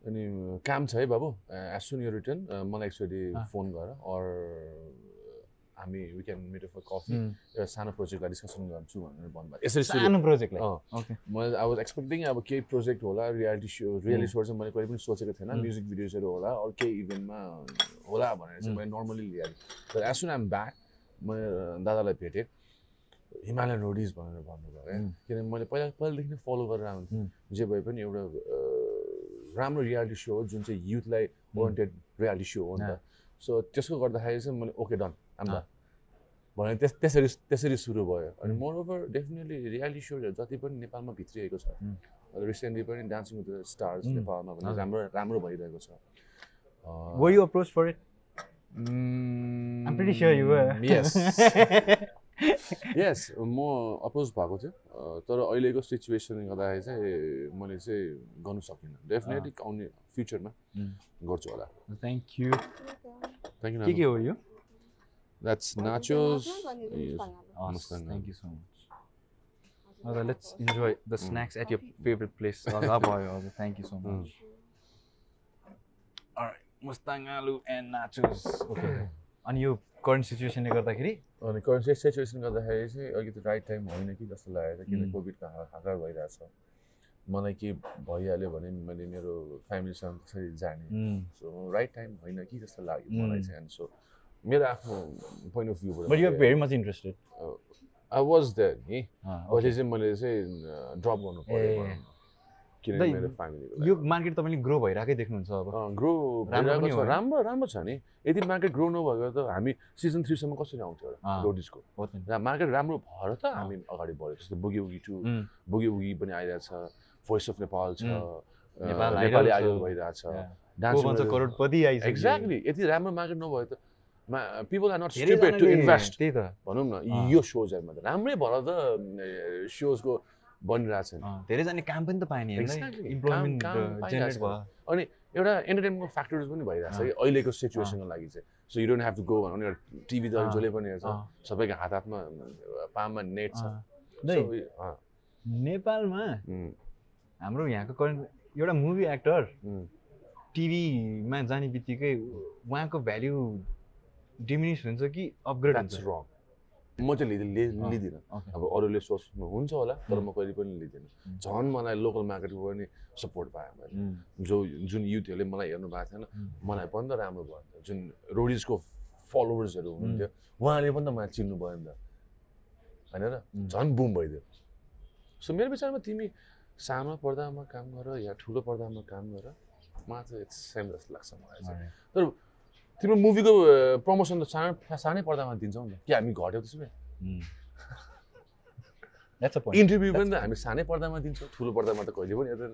S2: अनि काम छ है बाबु। एज सुन यो रिटर्न मलाई एकचोटि। फोन गर। अर हामी we can meet for
S1: coffee
S2: एउटा सानो प्रोजेक्टलाई डिस्कसन गर्छु भनेर भन्नुभयो। यसरी सुरु
S1: सानो प्रोजेक्टलाई?
S2: मैले आई वाज एक्सपेक्टिङ अब केही प्रोजेक्ट होला रियालिटी सो रियालिटी सो चाहिँ मैले कहिले पनि सोचेको थिएन. म्युजिक भिडियोजहरू होला अरू केही इभेन्टमा होला भनेर चाहिँ. मैले नर्मली लिएँ तर एज सुन आम ब्याक मैले दादालाई भेटेँ हिमालयन रोडिज भनेर भन्नुभयो क्या. किनभने मैले पहिला पहिलादेखि नै फलो गरेर आउँथेँ. जे भए पनि एउटा राम्रो रियालिटी सो हो जुन चाहिँ युथलाई ओरिएन्टेड रियालिटी सो हो नि त सो त्यसको गर्दाखेरि चाहिँ मैले ओके डन आम
S1: अँ।
S2: डन भने त्यस त्यसरी त्यसरी सुरु भयो अनि. मोर ओभर डेफिनेटली रियालिटी सोहरू जति पनि नेपालमा भित्रिएको छ. रिसेन्टली पनि डान्सिङ विथ द स्टार्स. नेपालमा पनि। राम्रो राम्रो भइरहेको छ
S1: were you approach for
S2: it
S1: I'm pretty sure you were.
S2: Yes. yes, म अप्रोच भएको थियो तर अहिलेको सिचुएसनले गर्दाखेरि चाहिँ मैले चाहिँ गर्नु सकिनँ। डेफिनेटली आउने फ्युचरमा
S1: Mm.
S2: गर्छु होला।
S1: थ्याङ्क यू
S2: थ्याङ्क
S1: के के
S2: यू
S1: हो यो?
S2: That's nachos
S1: Awesome. Thank you so much. Okay, let's enjoy the snacks at your favorite place. हजुर भयो हजुर thank you so
S2: Mm.
S1: Much Mustang aloo and nachos okay अनि यो करेन्ट सिचुएसनले गर्दाखेरि?
S2: अनि करेन्ट सिचुएसन गर्दाखेरि चाहिँ अलिकति राइट टाइम होइन कि जस्तो लागेको छ किन. कोभिडको हाकार भइरहेछ। मलाई के भइहाल्यो भने मैले मेरो फ्यामिलीसँग कसरी जाने। सो राइट टाइम होइन कि जस्तो लाग्यो मलाई. चाहिँ। अनि सो मेरो आफ्नो point of भ्यूबाट
S1: very much interested
S2: I was there नि। पछि चाहिँ मैले चाहिँ ड्रप गर्नु। पऱ्यो मेरो फ्यामिलीको
S1: यो मार्केट तपाईँले ग्रो भइरहेकै देख्नुहुन्छ अब।
S2: ग्रो भइरहेको छ? राम्रो राम्रो छ नि। यदि मार्केट ग्रो नभएको त हामी सिजन थ्रीसम्म कसरी आउँथ्यो। एउटा। र मार्केट राम्रो भएर त हामी अगाडि बढ्यो। जस्तो बुगी उगी टू बुगी उगी पनि आइरहेछ। भोइस अफ नेपाल छ।
S1: नेपाल आइडल।
S2: भइरहेछ। डान्स
S1: करोडपति
S2: एक्ज्याक्टली यति राम्रो मार्केट नभए त people are
S1: not
S2: stupid to invest
S1: त्यही त।
S2: भनौँ न। यो सोजहरूमा त राम्रै भएर त सोजको बनिरहेछ नि
S1: अँ, धेरैजना काम पनि त नि. Employment
S2: generate.
S1: भयो।
S2: अनि एउटा इन्टरटेनमेन्टको फ्याक्टर्स पनि भइरहेछ कि अहिलेको सिचुएसनको लागि चाहिँ। So you don't have to go भनौँ एउटा टिभी त। जसले पनि हेर्छ सबैको हात हातमा पाममा नेट छ।
S1: नेपालमा हाम्रो यहाँको करेन्ट एउटा मुभी एक्टर टिभीमा जाने बित्तिकै उहाँको भ्याल्यु डिमिनिस हुन्छ कि अपग्रेड हुन्छ?
S2: रङ म चाहिँ लिँदै। लिँदिनँ. अब अरूले सोच्नु हुन्छ होला तर. म कहिले पनि लिँदिनँ. झन् मलाई लोकल मार्केटको पनि सपोर्ट पाएँ मैले जो जुन युथहरूले मलाई हेर्नु भएको थिएन. मलाई पनि त राम्रो भयो नि त जुन रोडिजको फलोवर्सहरू हुनुहुन्थ्यो उहाँले पनि त मलाई चिन्नु भयो नि त होइन र. झन् बुम भइदियो सो मेरो विचारमा तिमी सानो पर्दामा काम गर या ठुलो पर्दामा काम गर मलाई चाहिँ सेम जस्तो लाग्छ मलाई चाहिँ
S1: Alright.
S2: तिम्रो मुभीको प्रमोसन त सानो सानै पर्दामा दिन्छौँ नि त। के हामी घट्यो त्यसो भए. इन्टरभ्यू पनि त हामी सानै पर्दामा दिन्छौँ ठुलो पर्दामा त कहिले पनि हेर्दैन.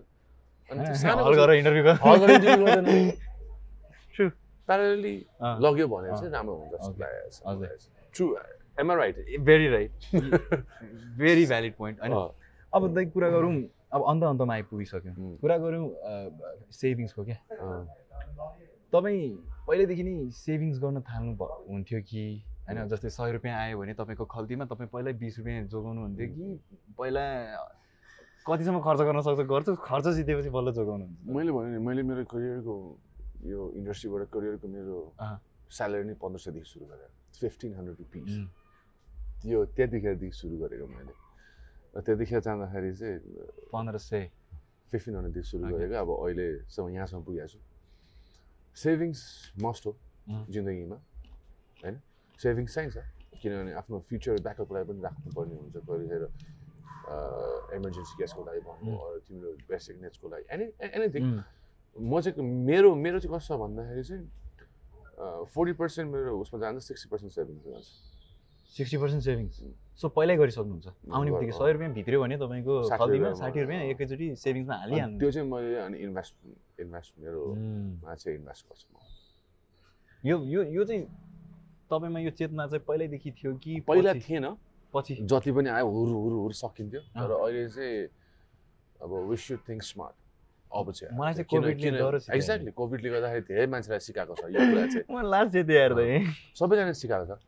S2: प्यारली लग्यो भने। चाहिँ राम्रो हुन्छ। True am I right
S1: very right very valid point होइन अब दाइ कुरा गरौँ अब अन्त अन्तमा आइपुगिसक्यौँ. कुरा गरौँ सेभिङ्सको क्या? तपाईँ पहिल्यैदेखि नै सेभिङ्स गर्न थाल्नु भ- हुन्थ्यो कि? होइन जस्तै सय रुपियाँ आयो भने तपाईँको खल्तीमा तपाईँ पहिल्यै बिस रुपियाँ जोगाउनु हुन्थ्यो कि? पहिला कतिसम्म खर्च गर्न सक्छ? गर्छु खर्च जितेपछि बल्ल जोगाउनु हुन्छ।
S2: मैले भने नि मैले मेरो करियरको यो इन्डस्ट्रीबाट करियरको मेरो। स्यालेरी नै पन्ध्र सयदेखि सुरु गरेँ। Fifteen hundred
S1: rupees.
S2: त्यो त्यतिखेरदेखि सुरु गरेको मैले। र त्यतिखेर जाँदाखेरि चाहिँ
S1: पन्ध्र सय।
S2: फिफ्टिन हन्ड्रेडदेखि सुरु. गरेको। अब अहिलेसम्म यहाँसम्म पुगेको छु। सेभिङ्स मस्ट हो. जिन्दगीमा होइन सेभिङ्स चाहिन्छ किनभने आफ्नो फ्युचर ब्याकअपको लागि पनि राख्नुपर्ने हुन्छ कतिखेर इमर्जेन्सी केसको लागि भन्नु. अरू तिम्रो बेसिक नेट्सको लागि एनी एनिथिङ म चाहिँ मेरो मेरो चाहिँ कस्तो छ भन्दाखेरि चाहिँ फोर्टी पर्सेन्ट मेरो उसमा जान्छ सिक्सटी पर्सेन्ट सेभिङ्स जान्छ
S1: सिक्सटी पर्सेन्ट सेभिङ्स. सो पहिल्यै गरिसक्नुहुन्छ आउने बित्तिकै। सय रुपियाँ भित्रियो भने तपाईँको
S2: 60
S1: खल्तीमा
S2: रुपियाँमा,
S1: साठी रुपियाँ। एकैचोटि सेभिङ्समा हालिहाल्नु
S2: त्यो चाहिँ मैले अनि इन्भेस्ट इन्भेस्ट मेरोमा
S1: उम्.
S2: चाहिँ इन्भेस्ट गर्छु म
S1: यो यो यो चाहिँ तपाईँमा यो चेतना चाहिँ पहिल्यैदेखि थियो कि
S2: पहिला थिएन
S1: पछि
S2: जति पनि आयो हुर हुर हुर सकिन्थ्यो। तर अहिले चाहिँ अब विस यु थिङ्क स्मार्ट अब चाहिँ
S1: मलाई चाहिँ कोभिडले।
S2: एक्ज्याक्टली कोभिडले गर्दाखेरि धेरै मान्छेलाई सिकाएको छ यो कुरा चाहिँ
S1: लास्ट हेर्दै
S2: सबैजना सिकाएको छ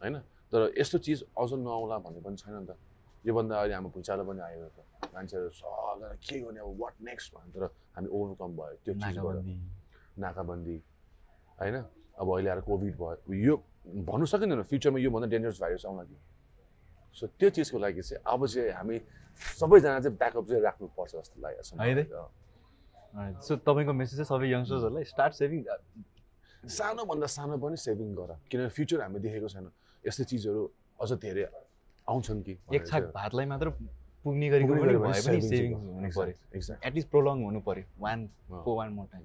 S2: होइन? तर यस्तो चिज अझ नआउला भन्ने पनि छैन नि त। योभन्दा अहिले हाम्रो भुइँचालो पनि आयो त। मान्छेहरू सबजना के गर्ने अब वाट नेक्स्ट भन्यो तर हामी ओभरकम भयो त्यो चिजबाट।
S1: नाकाबन्दी।
S2: होइन? अब अहिले आएर कोभिड भयो। यो भन्नु सकिँदैन। फ्युचरमा योभन्दा डेन्जरस भाइरस आउला कि सो त्यो चिजको लागि चाहिँ अब चाहिँ हामी सबैजना चाहिँ ब्याकअप चाहिँ राख्नुपर्छ जस्तो लागेको छ?
S1: सो तपाईँको मेसेज चाहिँ सबै यङ्स्टर्सहरूलाई स्टार्ट सेभिङ
S2: सानोभन्दा सानो पनि सेभिङ गर। किनभने फ्युचर हामी देखेको छैन। यस्तो चिजहरू अझ धेरै आउँछन् कि
S1: एक छाक भातलाई मात्र पुग्ने गरेको पनि भए पनि सेभिङ हुनु पऱ्यो।
S2: एक्ज्याक्ट
S1: एटलिस्ट प्रोलङ हुनु पऱ्यो। One. For one more time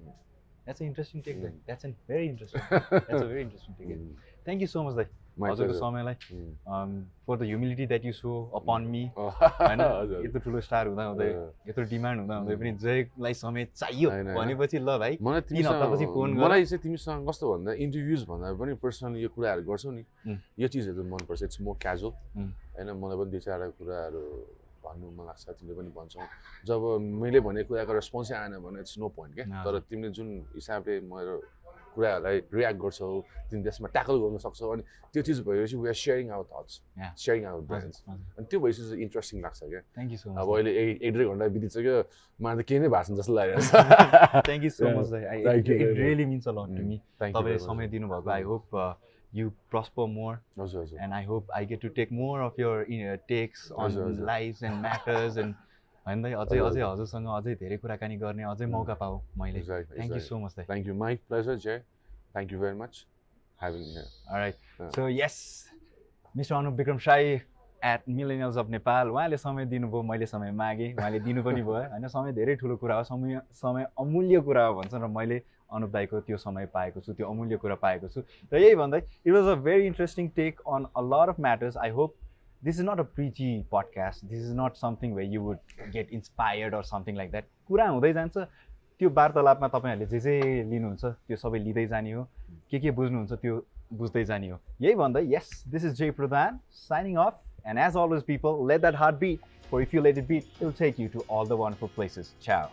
S2: that's
S1: interesting take. That's an very interesting very interesting take thank you so much दाइ हजुरको समयलाई for the humility that you show upon me होइन यत्रो ठुलो स्टार हुँदा हुँदै यत्रो डिमान्ड हुँदा हुँदै पनि जयलाई समय चाहियो। भनेपछि ल भाइ
S2: मलाई
S1: तिन हप्तापछि फोन।
S2: मलाई चाहिँ तिमीसँग कस्तो भन्दा इन्टरभ्युज भन्दा पनि पर्सनली यो कुराहरू गर्छौ नि
S1: उम्.
S2: यो चिजहरू मनपर्छ इट्स मोर क्याजुअल. होइन मलाई पनि दुई चारवटा कुराहरू भन्नु मन लाग्छ तिमीले पनि भन्छौ जब मैले भनेको कुराको रेस्पोन्सै आएन भने इट्स नो पोइन्ट क्या। तर तिमीले जुन हिसाबले मेरो कुराहरूलाई रियाक्ट गर्छौ तिमी त्यसमा ट्याकल गर्न सक्छौ अनि त्यो चिज भएपछि we are sharing our
S1: thoughts.
S2: Sharing our brains अनि त्यो भएपछि चाहिँ इन्ट्रेस्टिङ लाग्छ क्या
S1: थ्याङ्क यू सो
S2: अब
S1: मच
S2: अहिले एक एक डेढ घन्टा बितिसक्यो मलाई त केही नै भएको छ जस्तो लागेको छ thank you so. Much
S1: it. Really means
S2: a
S1: lot
S2: to. Me
S1: तपाईँले समय. दिनुभएको I hope you prosper more
S2: हजुर हजुर
S1: and I hope I get to take more of your you know, takes on lives and matters and होइन दाइ अझै अझै
S2: हजुर।
S1: हजुरसँग अझै धेरै कुराकानी गर्ने अझै मौका पाऊ मैले थ्याङ्क यू. सो मच दाइ.
S2: Pleasure, Jay. Thank you very much having me here. Right.
S1: So yes mister Anup Bikram Sai at millennials of Nepal उहाँले समय दिनुभयो मैले समय मागेँ उहाँले दिनु पनि भयो होइन समय धेरै ठुलो कुरा हो समय समय अमूल्य कुरा हो भन्छन् र मैले अनुप दाईको त्यो समय पाएको छु त्यो अमूल्य कुरा पाएको छु र यही भन्दै it was a very interesting take on a lot of matters I hope this is not a preachy podcast this is not something way you would get inspired or something like that कुरा हुँदै जान्छ। त्यो वार्तालापमा तपाईँहरूले जे जे लिनुहुन्छ त्यो सबै लिँदै जाने हो। के के बुझ्नुहुन्छ त्यो बुझ्दै जाने हो। यही भन्दै yes this is Jay Pradhan signing off and as always people let that heart beat for if you let it beat, it'll take you to all the wonderful places. Ciao.